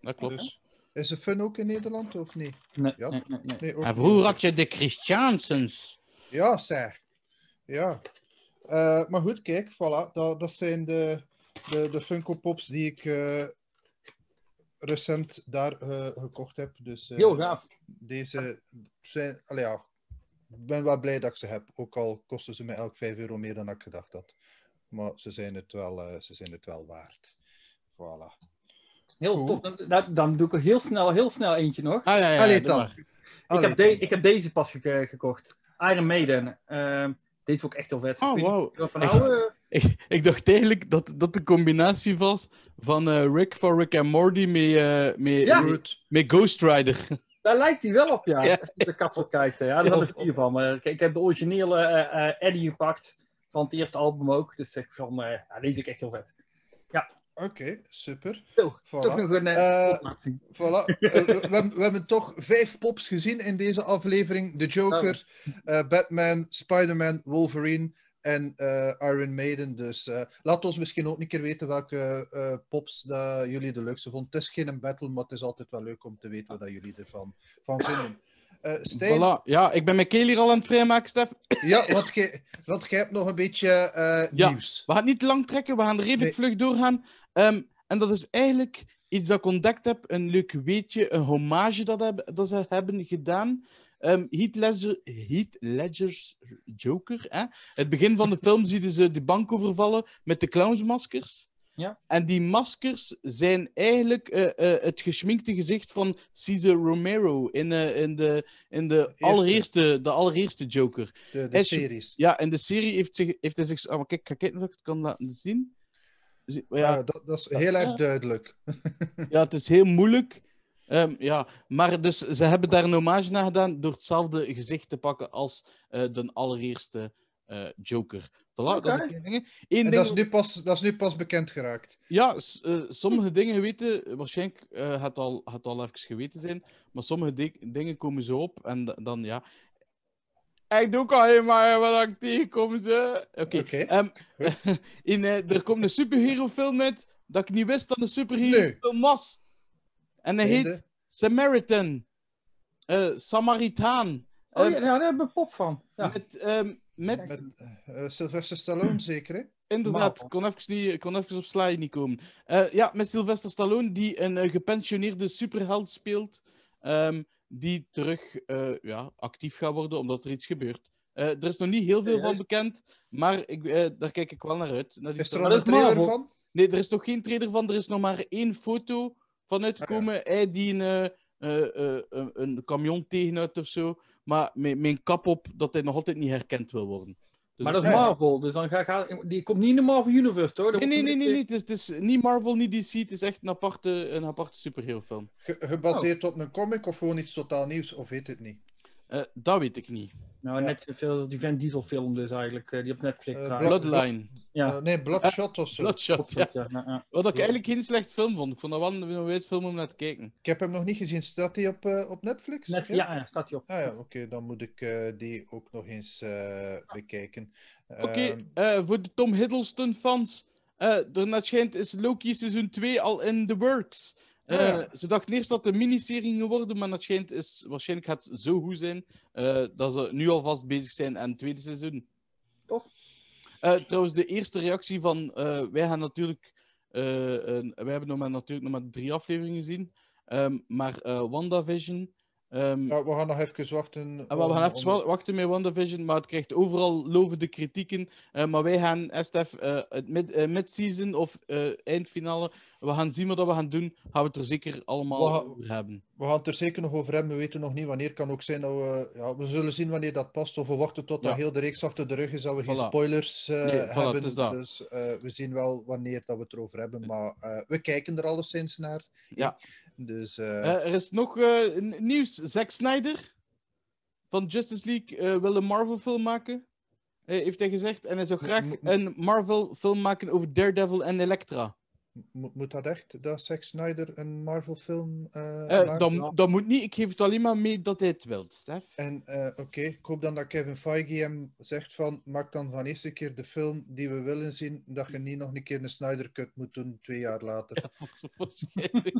Dat klopt. Dus, is de Fun ook in Nederland, of niet? Nee, Ja. nee, nee, nee. Nee, ook En vroeger had je de Christiansens. Ja, zeg. Ja. Eh, maar goed, kijk, voilà. Dat, dat zijn de, de, de Funko Pops die ik eh, recent daar eh, gekocht heb. Dus, eh, Heel gaaf. Deze zijn... Allee, ja. Ik ben wel blij dat ik ze heb. Ook al kosten ze mij elk 5 euro meer dan ik gedacht had. Maar ze zijn het wel, eh, ze zijn het wel waard. Voilà. Heel Cool. tof. Dan, dan- dan doe ik er heel snel, heel snel eentje nog. Ah ja, ja. Allee, dan. Ik Allee, heb, de- ik heb deze pas ge- gekocht. Iron Maiden. Ehm, deze vond ik echt heel vet. Oh, Ik weet niet Ik, ik dacht eigenlijk dat dat de combinatie was van eh, Rick van Rick en Morty met, eh, met, Ja. met, Ghost Rider. Daar lijkt hij wel op, ja. Ja. Als je de kapot kijkt. hè. Ja, daar had ik vier van. Maar ik, ik heb de originele eh, eh, Eddie gepakt. Van het eerste album ook. Dus ik van, eh, ja, deze vind ik echt heel vet. Oké, super. Zo, Voilà. toch nog een. Voilà. We, we hebben, we hebben toch vijf pops gezien in deze aflevering. De Joker, eh, Batman, Spider-Man, Wolverine en eh, Iron Maiden. Dus eh, laat ons misschien ook een keer weten welke eh, pops dat jullie de leukste vonden. Het is geen battle, maar het is altijd wel leuk om te weten wat dat jullie ervan van vinden. Eh Stijn, Voilà. Ja, ik ben mijn keel hier al aan het vrijmaken, Stef. ja, want jij hebt nog een beetje Ja. nieuws. We gaan niet lang trekken, we gaan redelijk Nee. vlug doorgaan. Ehm, en dat is eigenlijk iets dat ik ontdekt heb, een leuk weetje, een hommage dat, heb- dat ze hebben gedaan. Ehm Heath, Ledger, Heath Ledger's Joker. Hè? Het begin van de film zien ze de bank overvallen met de clownsmaskers. Ja. En die maskers zijn eigenlijk eh, eh, het geschminkte gezicht van Cesar Romero in, eh, in, de, in de, allereerste, de allereerste Joker. De, de series. Ja, en de serie heeft, zich, heeft hij zich... Oh, kijk, ga kijken of ik het kan laten zien. Zie- Ja, Ja, dat, dat is heel erg duidelijk. ja, het is heel moeilijk. Ehm, ja, maar dus ze hebben daar een hommage naar gedaan door hetzelfde gezicht te pakken als eh, de allereerste eh, Joker. Voilà, dat is Oké. een klein ding. Eén En ding... dat is, nu pas, dat is nu pas bekend geraakt. Ja, eh, sommige dingen weten, waarschijnlijk eh het al, het al even geweten zijn, maar sommige di- dingen komen zo op en da- dan ja. Ik doe ook alleen maar wat ik tegenkom. ze. Oké. Ehm, in, er komt een superhero film uit dat ik niet wist dat een superhero film was. En hij heet Samaritan. Eh, Samaritaan. Oh ja, nou, daar hebben we pop van. Ja. Met, ehm, met Met eh, Sylvester Stallone zeker, hè? Inderdaad, kon even, niet, kon even op sla niet komen. Eh, ja, met Sylvester Stallone, die een gepensioneerde superheld speelt, ehm, die terug ja, actief gaat worden omdat er iets gebeurt. Er is nog niet heel veel van bekend, maar ik, daar kijk ik wel naar uit. Naar die Is er al een trailer van? Nee, er is nog geen trailer van. Er is nog maar één foto van uitgekomen. Hij die een, eh, eh, eh, een, een camion tegenuit of zo, maar met, met een kap op dat hij nog altijd niet herkend wil worden. Dus maar dat is. Marvel, dus dan ga, ga, die komt niet in de Marvel Universe? Dat Nee, nee, nee, nee. Het, is, het is niet Marvel, niet DC. Het is echt een aparte, een aparte superhero film. Ge- gebaseerd op een comic of gewoon iets totaal nieuws, of weet het niet? Eh, dat weet ik niet. Nou, Ja. net veel die Van Diesel film dus eigenlijk, eh, die op Netflix. Blood- Bloodline. Ja. Eh, nee, Bloodshot of zo. Bloodshot, ja. ja. ja, ja. Wat ik Ja. eigenlijk geen slecht film vond. Ik vond dat wel een, een wijs film om naar te kijken. Ik heb hem nog niet gezien. Staat hij op, eh, op Netflix? Net, ja, ja, staat hij op. Ah ja, oké, dan moet ik eh, die ook nog eens eh, bekijken. Oké, Ehm, eh, voor de Tom Hiddleston fans. eh er schijnt is Loki seizoen 2 al in the works. Eh, ja. Ze dachten eerst dat het een miniserie ging worden, maar het schijnt is waarschijnlijk gaat het zo goed zijn eh, dat ze nu alvast bezig zijn aan het tweede seizoen. Tof. Eh, trouwens, de eerste reactie van... wij gaan natuurlijk... een- wij hebben nog maar, natuurlijk nog maar drie afleveringen gezien. Ehm, maar WandaVision... ehm, Ja, we gaan nog even wachten. Ah, we gaan even om- wachten met WandaVision, maar het krijgt overal lovende kritieken. Eh, maar wij gaan, Estef, eh, het mid- eh, mid-season of eh, eindfinale, we gaan zien wat we gaan doen. Gaan we het er zeker allemaal We gaan- over hebben. We gaan het er zeker nog over hebben. We weten nog niet wanneer. Het kan ook zijn dat we... Ja, we zullen zien wanneer dat past. Of we wachten tot dat heel de reeks achter de rug is. Dat we geen spoilers eh, Nee, voilà, hebben. Dus eh, we zien wel wanneer dat we het erover hebben. Maar eh, we kijken er alleszins naar. Ja. Dus eh, Eh, er is nog eh, nieuws. Zack Snyder van Justice League wil een Marvel-film maken, heeft hij gezegd. En hij zou graag mo- een Marvel-film maken over Daredevil en Elektra. mo- moet dat echt, dat Zack Snyder een Marvel-film maakt? dat, Ja. dat moet niet. Ik geef het alleen maar mee dat hij het wil, Stef. En oké, ik hoop dan dat Kevin Feige hem zegt van, maak dan van eerste keer de film die we willen zien, dat je niet nog een keer een Snyder Cut moet doen twee jaar later. Waarschijnlijk.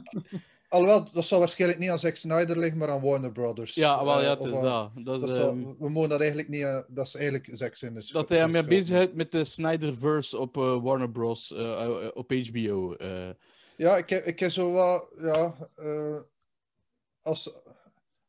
Alhoewel, dat zal waarschijnlijk niet aan Zack Snyder liggen, maar aan Warner Brothers. Ja, wel, Eh, ja, het of is dat. Dat, dat is, ehm, we mogen dat eigenlijk niet, eh, dat is eigenlijk Zack Snyder's dat hij schuld. bezig is met de Snyderverse op eh, Warner Bros. eh, eh, op HBO. eh. Ja, ik heb, ik heb zo wat, ja, eh, als,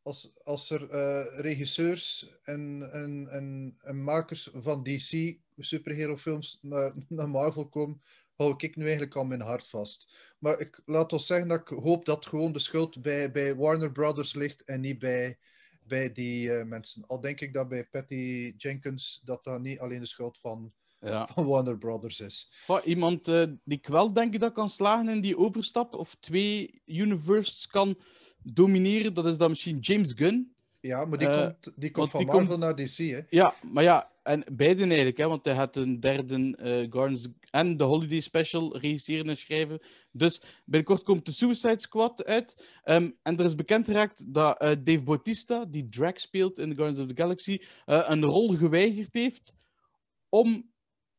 als, als er eh, regisseurs en, en, en, en makers van DC superhero-films naar, naar Marvel komen, hou ik nu eigenlijk al mijn hart vast. Maar ik laat ons zeggen dat ik hoop dat gewoon de schuld bij, bij Warner Brothers ligt en niet bij, bij die eh, mensen. Al denk ik dat bij Patty Jenkins dat dat niet alleen de schuld van, ja. van Warner Brothers is. Goh, iemand eh, die ik wel denk dat kan slagen in die overstap of twee universes kan domineren, dat is dan misschien James Gunn. Ja, maar die Eh, komt, die komt van die Marvel naar DC, hè. Ja, maar ja, en beiden eigenlijk, hè, want hij gaat een derde eh Guardians en de Holiday Special regisseren en schrijven. Dus binnenkort komt de Suicide Squad uit. Ehm, en er is bekend geraakt dat eh, Dave Bautista, die Drax speelt in Guardians of the Galaxy, eh, een rol geweigerd heeft om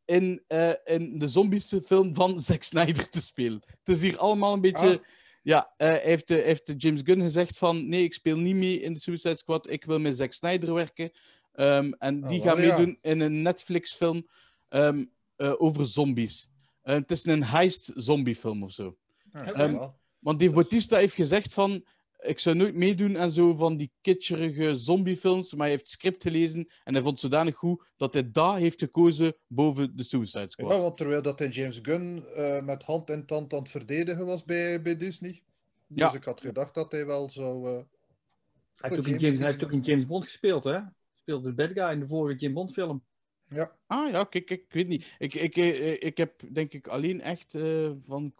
in, eh, in de zombies film van Zack Snyder te spelen. Het is hier allemaal een beetje... Ah. Ja, hij heeft, heeft James Gunn gezegd van nee, ik speel niet mee in de Suicide Squad, ik wil met Zack Snyder werken. Ehm, en Oh, die wel, gaan ja. meedoen in een Netflix-film ehm, eh, over zombies. Eh, het is een heist-zombiefilm of zo. Oké. Ehm. Want Dave Bautista heeft gezegd van ik zou nooit meedoen aan zo van die kitscherige zombiefilms, maar hij heeft het script gelezen en hij vond het zodanig goed dat hij dat heeft gekozen boven de Suicide Squad. Ja, want terwijl dat hij James Gunn eh, met hand en tand aan het verdedigen was bij, bij Disney. Dus Ja. ik had gedacht dat hij wel zou... eh, Hij heeft, ook in James James, hij heeft kiezen. ook in James Bond gespeeld, hè? Speelde de bad guy in de vorige James Bond film. Ja, Ah ja, kijk, kijk, ik weet niet. Ik, ik, eh, ik heb denk ik alleen echt eh, van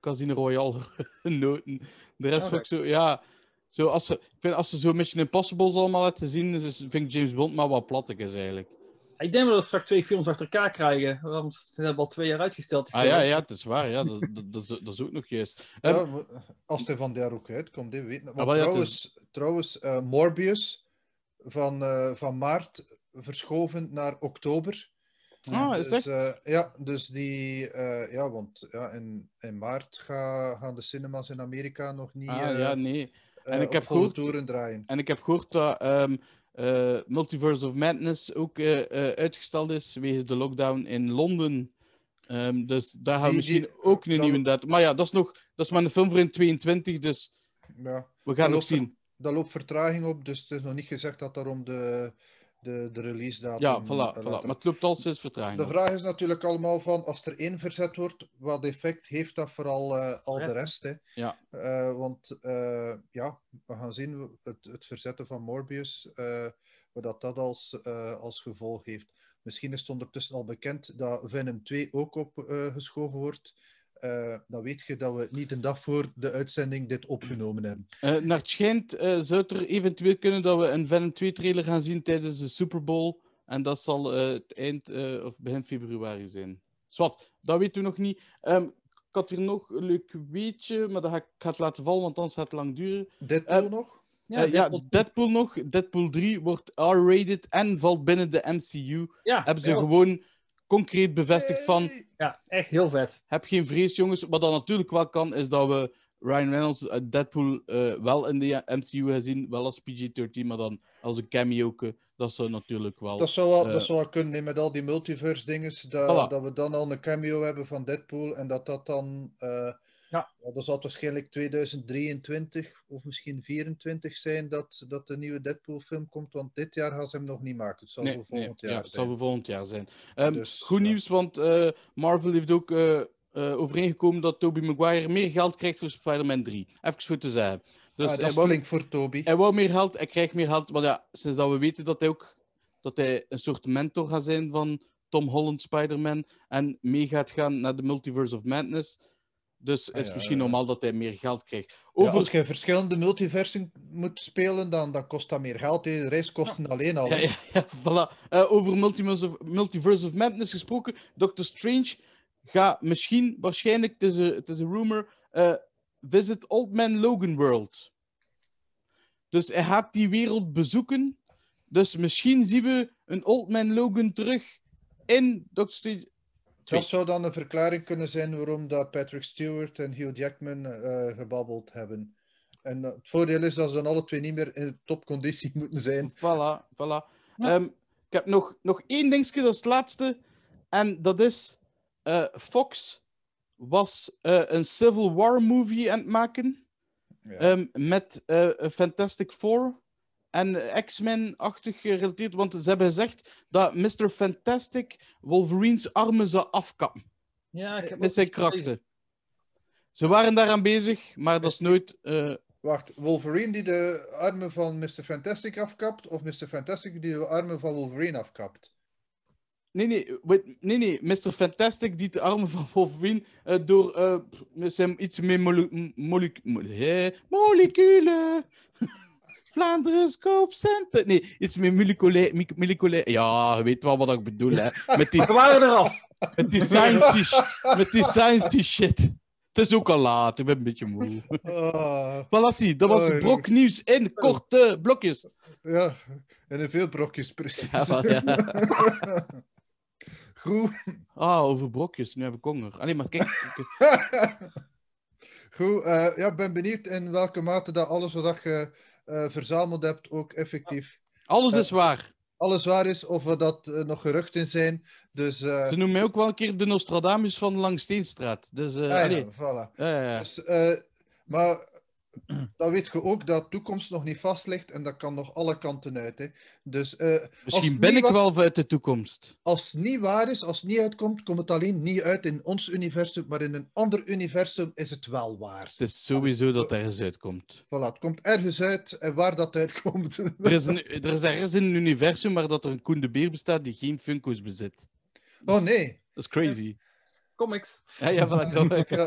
Casino Royale genoten. De rest Oh, vond ik zo, ja. Zo als, ze, ik vind als ze zo Mission Impossibles allemaal laten zien, is, vind ik James Bond maar wat plattekes eigenlijk. Ik denk wel dat we straks twee films achter elkaar krijgen. Want ze hebben al twee jaar uitgesteld. die Ah ja, ja, het is waar. Ja, dat, dat, dat, is, dat is ook nog juist. ja, Ehm, als hij van daar ook uitkomt, hè, weet. Want Ah, ja, trouwens, trouwens eh, Morbius van, eh, van maart verschoven naar oktober. ah, is Dus, eh, ja, dus die... eh, ja, want ja, in, in maart ga- gaan de cinemas in Amerika nog niet ah, eh, ja, nee. eh, ik heb gehoord- toeren draaien. En ik heb gehoord dat ehm, eh, Multiverse of Madness ook uitgesteld is wegens de lockdown in Londen. Ehm, dus daar gaan we Die- misschien die- ook een nieuwe datum. Maar ja, dat is, nog, dat is maar een film voor in 22, dus Ja. we gaan ook loopt zien. Daar loopt vertraging op, dus het is nog niet gezegd dat daarom de, de, de release datum... Ja, voilà, voilà. Maar het loopt al sinds vertraging. De op. vraag is natuurlijk allemaal van, als er één verzet wordt, wat effect heeft dat vooral eh, al Ja. de rest? Hè? Ja. Eh, want eh, ja, we gaan zien het, het verzetten van Morbius, eh, wat dat, dat als, eh, als gevolg heeft. Misschien is het ondertussen al bekend dat Venom 2 ook opgeschoven wordt. Eh, dan weet je dat we niet een dag voor de uitzending dit opgenomen hebben. Eh, naar het schijnt eh, zou het er eventueel kunnen dat we een Venom 2 trailer gaan zien tijdens de Super Bowl. En dat zal eh, het eind eh, of begin februari zijn. Zwat, dat weten we nog niet. Ehm, ik had hier nog een leuk weetje, maar dat ga ik, ik ga het laten vallen, want anders gaat het lang duren. Deadpool nog? Ja, ja, Deadpool- Deadpool nog. Deadpool 3 wordt R-rated en valt binnen de MCU. ja, Hebben ze ja. gewoon concreet bevestigd van... Ja, echt heel vet. Heb geen vrees, jongens. Wat dan natuurlijk wel kan, is dat we Ryan Reynolds uit Deadpool eh, wel in de MCU gezien, wel als PG-13, maar dan als een cameo. Dat zou natuurlijk wel... Dat zou wel, eh, dat zou wel kunnen, met al die multiverse dingen, dat, Voilà. dat we dan al een cameo hebben van Deadpool en dat dat dan... eh, Ja. Dat zal waarschijnlijk 2023 of misschien 24 zijn dat, dat de nieuwe Deadpool-film komt, want dit jaar gaan ze hem nog niet maken. Het zal Nee, voor nee, volgend ja, jaar het zal zijn. voor volgend jaar zijn. Ehm, Dus, goed ja. nieuws, want eh, Marvel heeft ook eh, eh, overeengekomen dat Tobey Maguire meer geld krijgt voor Spider-Man 3. Even goed te zeggen. Dus Ah, dat is wou, flink voor Toby. hij wou meer geld, hij krijgt meer geld. Maar ja, sinds dat we weten dat hij ook dat hij een soort mentor gaat zijn van Tom Holland Spider-Man en mee gaat gaan naar de Multiverse of Madness. Dus Ah, is ja, misschien ja. normaal dat hij meer geld krijgt. Over... als je verschillende multiversen moet spelen, dan, dan kost dat meer geld. hè. De reiskosten alleen al. Ja, voilà. Eh, over Multiverse of, Multiverse of Madness gesproken. Doctor Strange gaat misschien, waarschijnlijk, het is een, het is een rumor, eh, visit Old Man Logan World. Dus hij gaat die wereld bezoeken. Dus misschien zien we een Old Man Logan terug in Doctor Strange. Dat zou dan een verklaring kunnen zijn waarom dat Patrick Stewart en Hugh Jackman eh, gebabbeld hebben. En eh, het voordeel is dat ze dan alle twee niet meer in topconditie moeten zijn. Voilà, voilà. Ja. Ehm, ik heb nog, nog één dingetje, dat is het laatste. En dat is... eh, Fox was eh, een Civil War movie aan het maken. Ja. Ehm, met eh, Fantastic Four en X-Men-achtig gerelateerd. Want ze hebben gezegd dat Mr. Fantastic Wolverine's armen zou afkappen. Ja, ik heb Met zijn krachten. Ze waren daaraan bezig, maar dat is nooit... eh, Wacht, Wolverine die de armen van Mr. Fantastic afkapt, of Mr. Fantastic die de armen van Wolverine afkapt? Nee, nee, wait, nee, nee. Mr. Fantastic die de armen van Wolverine eh, door eh, met zijn iets meer mole m- molecu- mole- hè, moleculen. Vlaanderen Center. Nee, iets meer moleculair. mi- moleculair. Ja, je weet wel wat ik bedoel, hè. Met die, We waren eraf. met die science, met die science shit. Het is ook al laat, ik ben een beetje moe. Ah, Voilà, dat was het broknieuws in korte blokjes. ja, en in veel brokjes precies. Ja, wel, ja. Goed. Ah, over brokjes, nu heb ik honger. Allee, maar kijk. Goed, eh, ja, ben benieuwd in welke mate dat alles wat je verzameld hebt ook effectief Alles Eh, is waar. alles waar is, of er dat eh, nog geruchten zijn. Dus, eh, Ze noemen mij ook wel een keer de Nostradamus van Langsteenstraat. Dus, eh ah, ja, voilà. Ja, ja, ja. Dus, eh, maar dan weet je ook dat de toekomst nog niet vast ligt en dat kan nog alle kanten uit. Hè. Dus eh, Misschien ben ik wat- wel uit de toekomst. als het niet waar is, als het niet uitkomt, komt het alleen niet uit in ons universum, maar in een ander universum is het wel waar. Het is sowieso dat er ergens uitkomt. Voilà, het komt ergens uit en waar dat uitkomt. Er is, een, er is ergens in een universum waar dat er een Koen de Beer bestaat die geen Funko's bezit. oh nee. Dat is crazy. Comics. Ja, ja, voilà. Ja,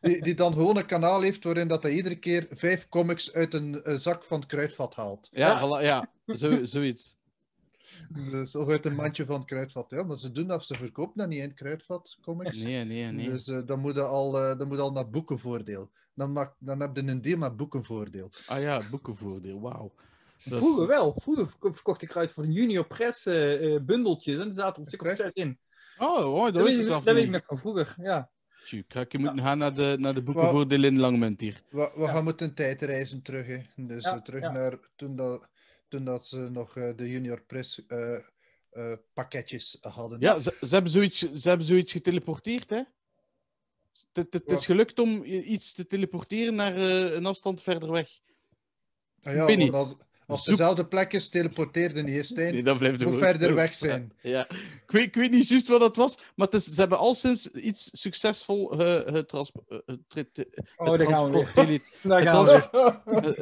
die, die dan gewoon een kanaal heeft waarin dat hij iedere keer vijf comics uit een, zak van het kruidvat haalt. Ja, voilà, ja. Zo, zoiets. Dus, of uit een mandje van het kruidvat. Ja, maar ze doen dat, ze verkopen dat niet in het kruidvat, comics. Nee, nee, nee. Dus eh, dan, moet je al, eh, dan moet je al naar boekenvoordeel. Dan, maak, dan heb je een deal met boekenvoordeel. Ah ja, boekenvoordeel, wauw. Vroeger wel. Vroeger verko- verkocht ik eruit voor Junior Press eh, bundeltjes. En er zaten een stuk of in. Oh, oh, dat Dat is ik, zelf dat weet ik niet. nog van vroeger. Ja. Ga ik je moeten gaan naar de, naar de boekenvoordeel in Langmunt hier. We, we Ja. gaan moeten tijdreizen terug. Hè. Dus Ja, eh, terug ja. naar toen, dat, toen dat ze nog eh, de Junior Press eh, eh, pakketjes hadden. Ja, ze, ze, hebben zoiets, ze hebben zoiets geteleporteerd, hè? Het, is gelukt om iets te teleporteren naar eh, een afstand verder weg. Ah ja, Penny. want Zoek- dezelfde plek is, teleporteerde niet, hè, Stijn. Nee, dat blijft moet gewoon verder weg zijn. Ja. Ik, weet, ik weet niet juist wat dat was, maar het is, ze hebben al sinds iets succesvol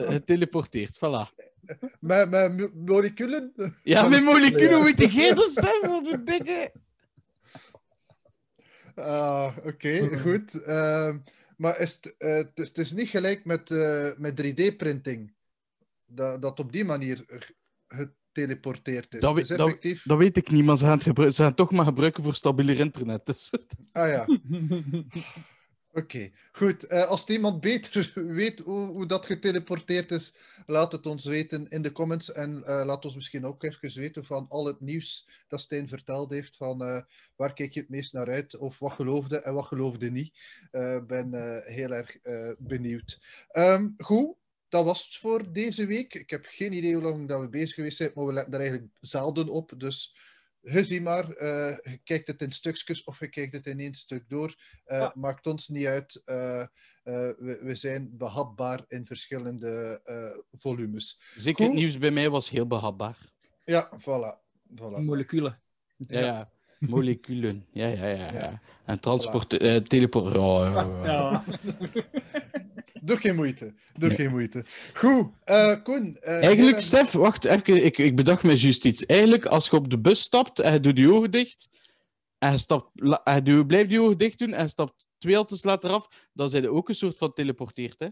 geteleporteerd. Voilà. met, met mo- moleculen? Ja, met moleculen weet de gele stem van de dikke. Ah, Oké, goed. Ehm, maar is het, eh, het, is, het is niet gelijk met, eh, met 3D-printing. Dat, dat op die manier ge- geteleporteerd is. Dat weet- dat-. Dat weet ik niet, maar ze gaan het, gebru- ze gaan het toch maar gebruiken voor stabieler internet. Dus. Ah ja. Oké, goed. Uh, als iemand beter weet hoe, hoe, dat geteleporteerd is, laat het ons weten in de comments. En uh, laat ons misschien ook even weten van al het nieuws dat Stijn verteld heeft. Van uh, waar kijk je het meest naar uit? Of wat geloofde en wat geloofde niet? Ik ben heel erg benieuwd. Um, goed, dat was het voor deze week. Ik heb geen idee hoe lang dat we bezig geweest zijn, maar we letten daar eigenlijk zelden op. Dus je maar, uh, je kijkt het in stukjes of je kijkt het in één stuk door. Uh, Maakt ons niet uit. Uh, we, we, zijn behapbaar in verschillende volumes. Zeker het nieuws bij mij was heel behapbaar. Ja, voilà. voilà. Moleculen. Ja, ja. Moleculen. Ja, ja, ja. ja. En transport, voilà. teleport. Ja, ja. Doe geen moeite. Doe nee. geen moeite. Goed, uh, Koen. Uh, Eigenlijk. Stef, wacht even. Ik, ik bedacht me juist iets. Eigenlijk, als je op de bus stapt en je doet je ogen dicht, en je, stapt, en je blijft je ogen dicht doen en je stapt twee haltes later af, dan zijn je ook een soort van teleporteerd, hè?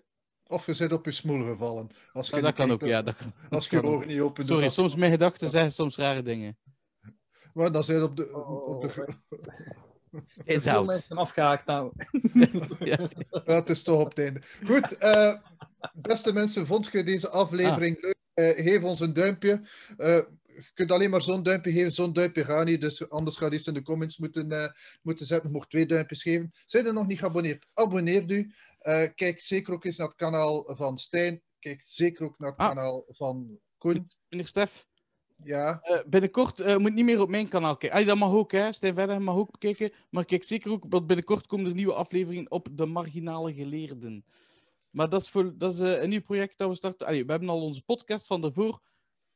Of je zit op je smoel gevallen. Als je ja, dat kan ook, ja. Dat kan, als je je ogen niet open Sorry, doet, soms mijn gedachten zeggen soms rare dingen. Maar dan zijn op de... Op de... It's out. mensen afgehaakt nou. ja. het is toch op het einde. Goed, uh, beste mensen, vond je deze aflevering ah. leuk? Uh, geef ons een duimpje. Uh, je kunt alleen maar zo'n duimpje geven, zo'n duimpje gaat niet. Dus anders gaat iets in de comments moeten, moeten zetten. Mocht twee duimpjes geven. Zijn er nog niet geabonneerd? Abonneer u. kijk zeker ook eens naar het kanaal van Stijn. Kijk zeker ook naar het ah. kanaal van Koen. Meneer Stef, ja. Uh, binnenkort uh, moet niet meer op mijn kanaal kijken. Ah, dat mag ook, hè. Stijn Verder mag ook kijken. Maar kijk zeker ook, want binnenkort komen er nieuwe afleveringen op de marginale geleerden. Maar dat is, voor, dat is uh, een nieuw project dat we starten. Allee, we hebben al onze podcast van daarvoor.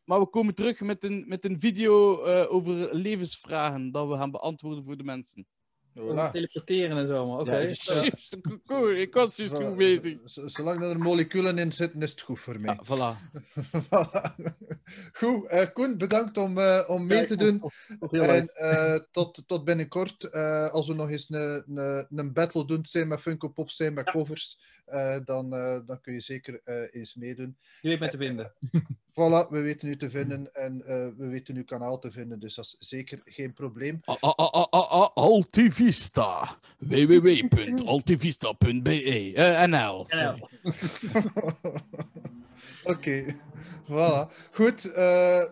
Maar we komen terug met een, met een video over levensvragen dat we gaan beantwoorden voor de mensen. Voilà. Teleporteren en zo, maar oké. Okay. Ja, cool. Ik was juist goed bezig. Zolang er moleculen in zitten, is het goed voor mij. Ja, voilà. voilà. Goed, uh, Koen, bedankt om, uh, om mee te doen. En uh, tot, tot binnenkort. als we nog eens een, een, een battle doen, zijn met Funko Pop, zijn met covers, dan, dan kun je zeker eens meedoen. Je weet mij te vinden. Voilà, we weten u te vinden en uh, we weten uw kanaal te vinden, dus dat is zeker geen probleem. Altivista. www.altivista.be uh, NL. Oké, voilà. Goed, uh,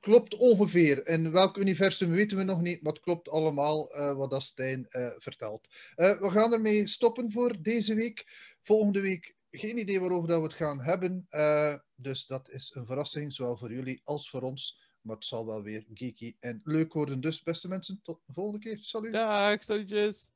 klopt ongeveer. In welk universum weten we nog niet, maar het klopt allemaal uh, wat dat Stijn vertelt. we gaan ermee stoppen voor deze week. Volgende week geen idee waarover dat we het gaan hebben. Uh, dus dat is een verrassing, zowel voor jullie als voor ons. Maar het zal wel weer geeky en leuk worden. Dus beste mensen, tot de volgende keer. Salut. Dag, salutjes.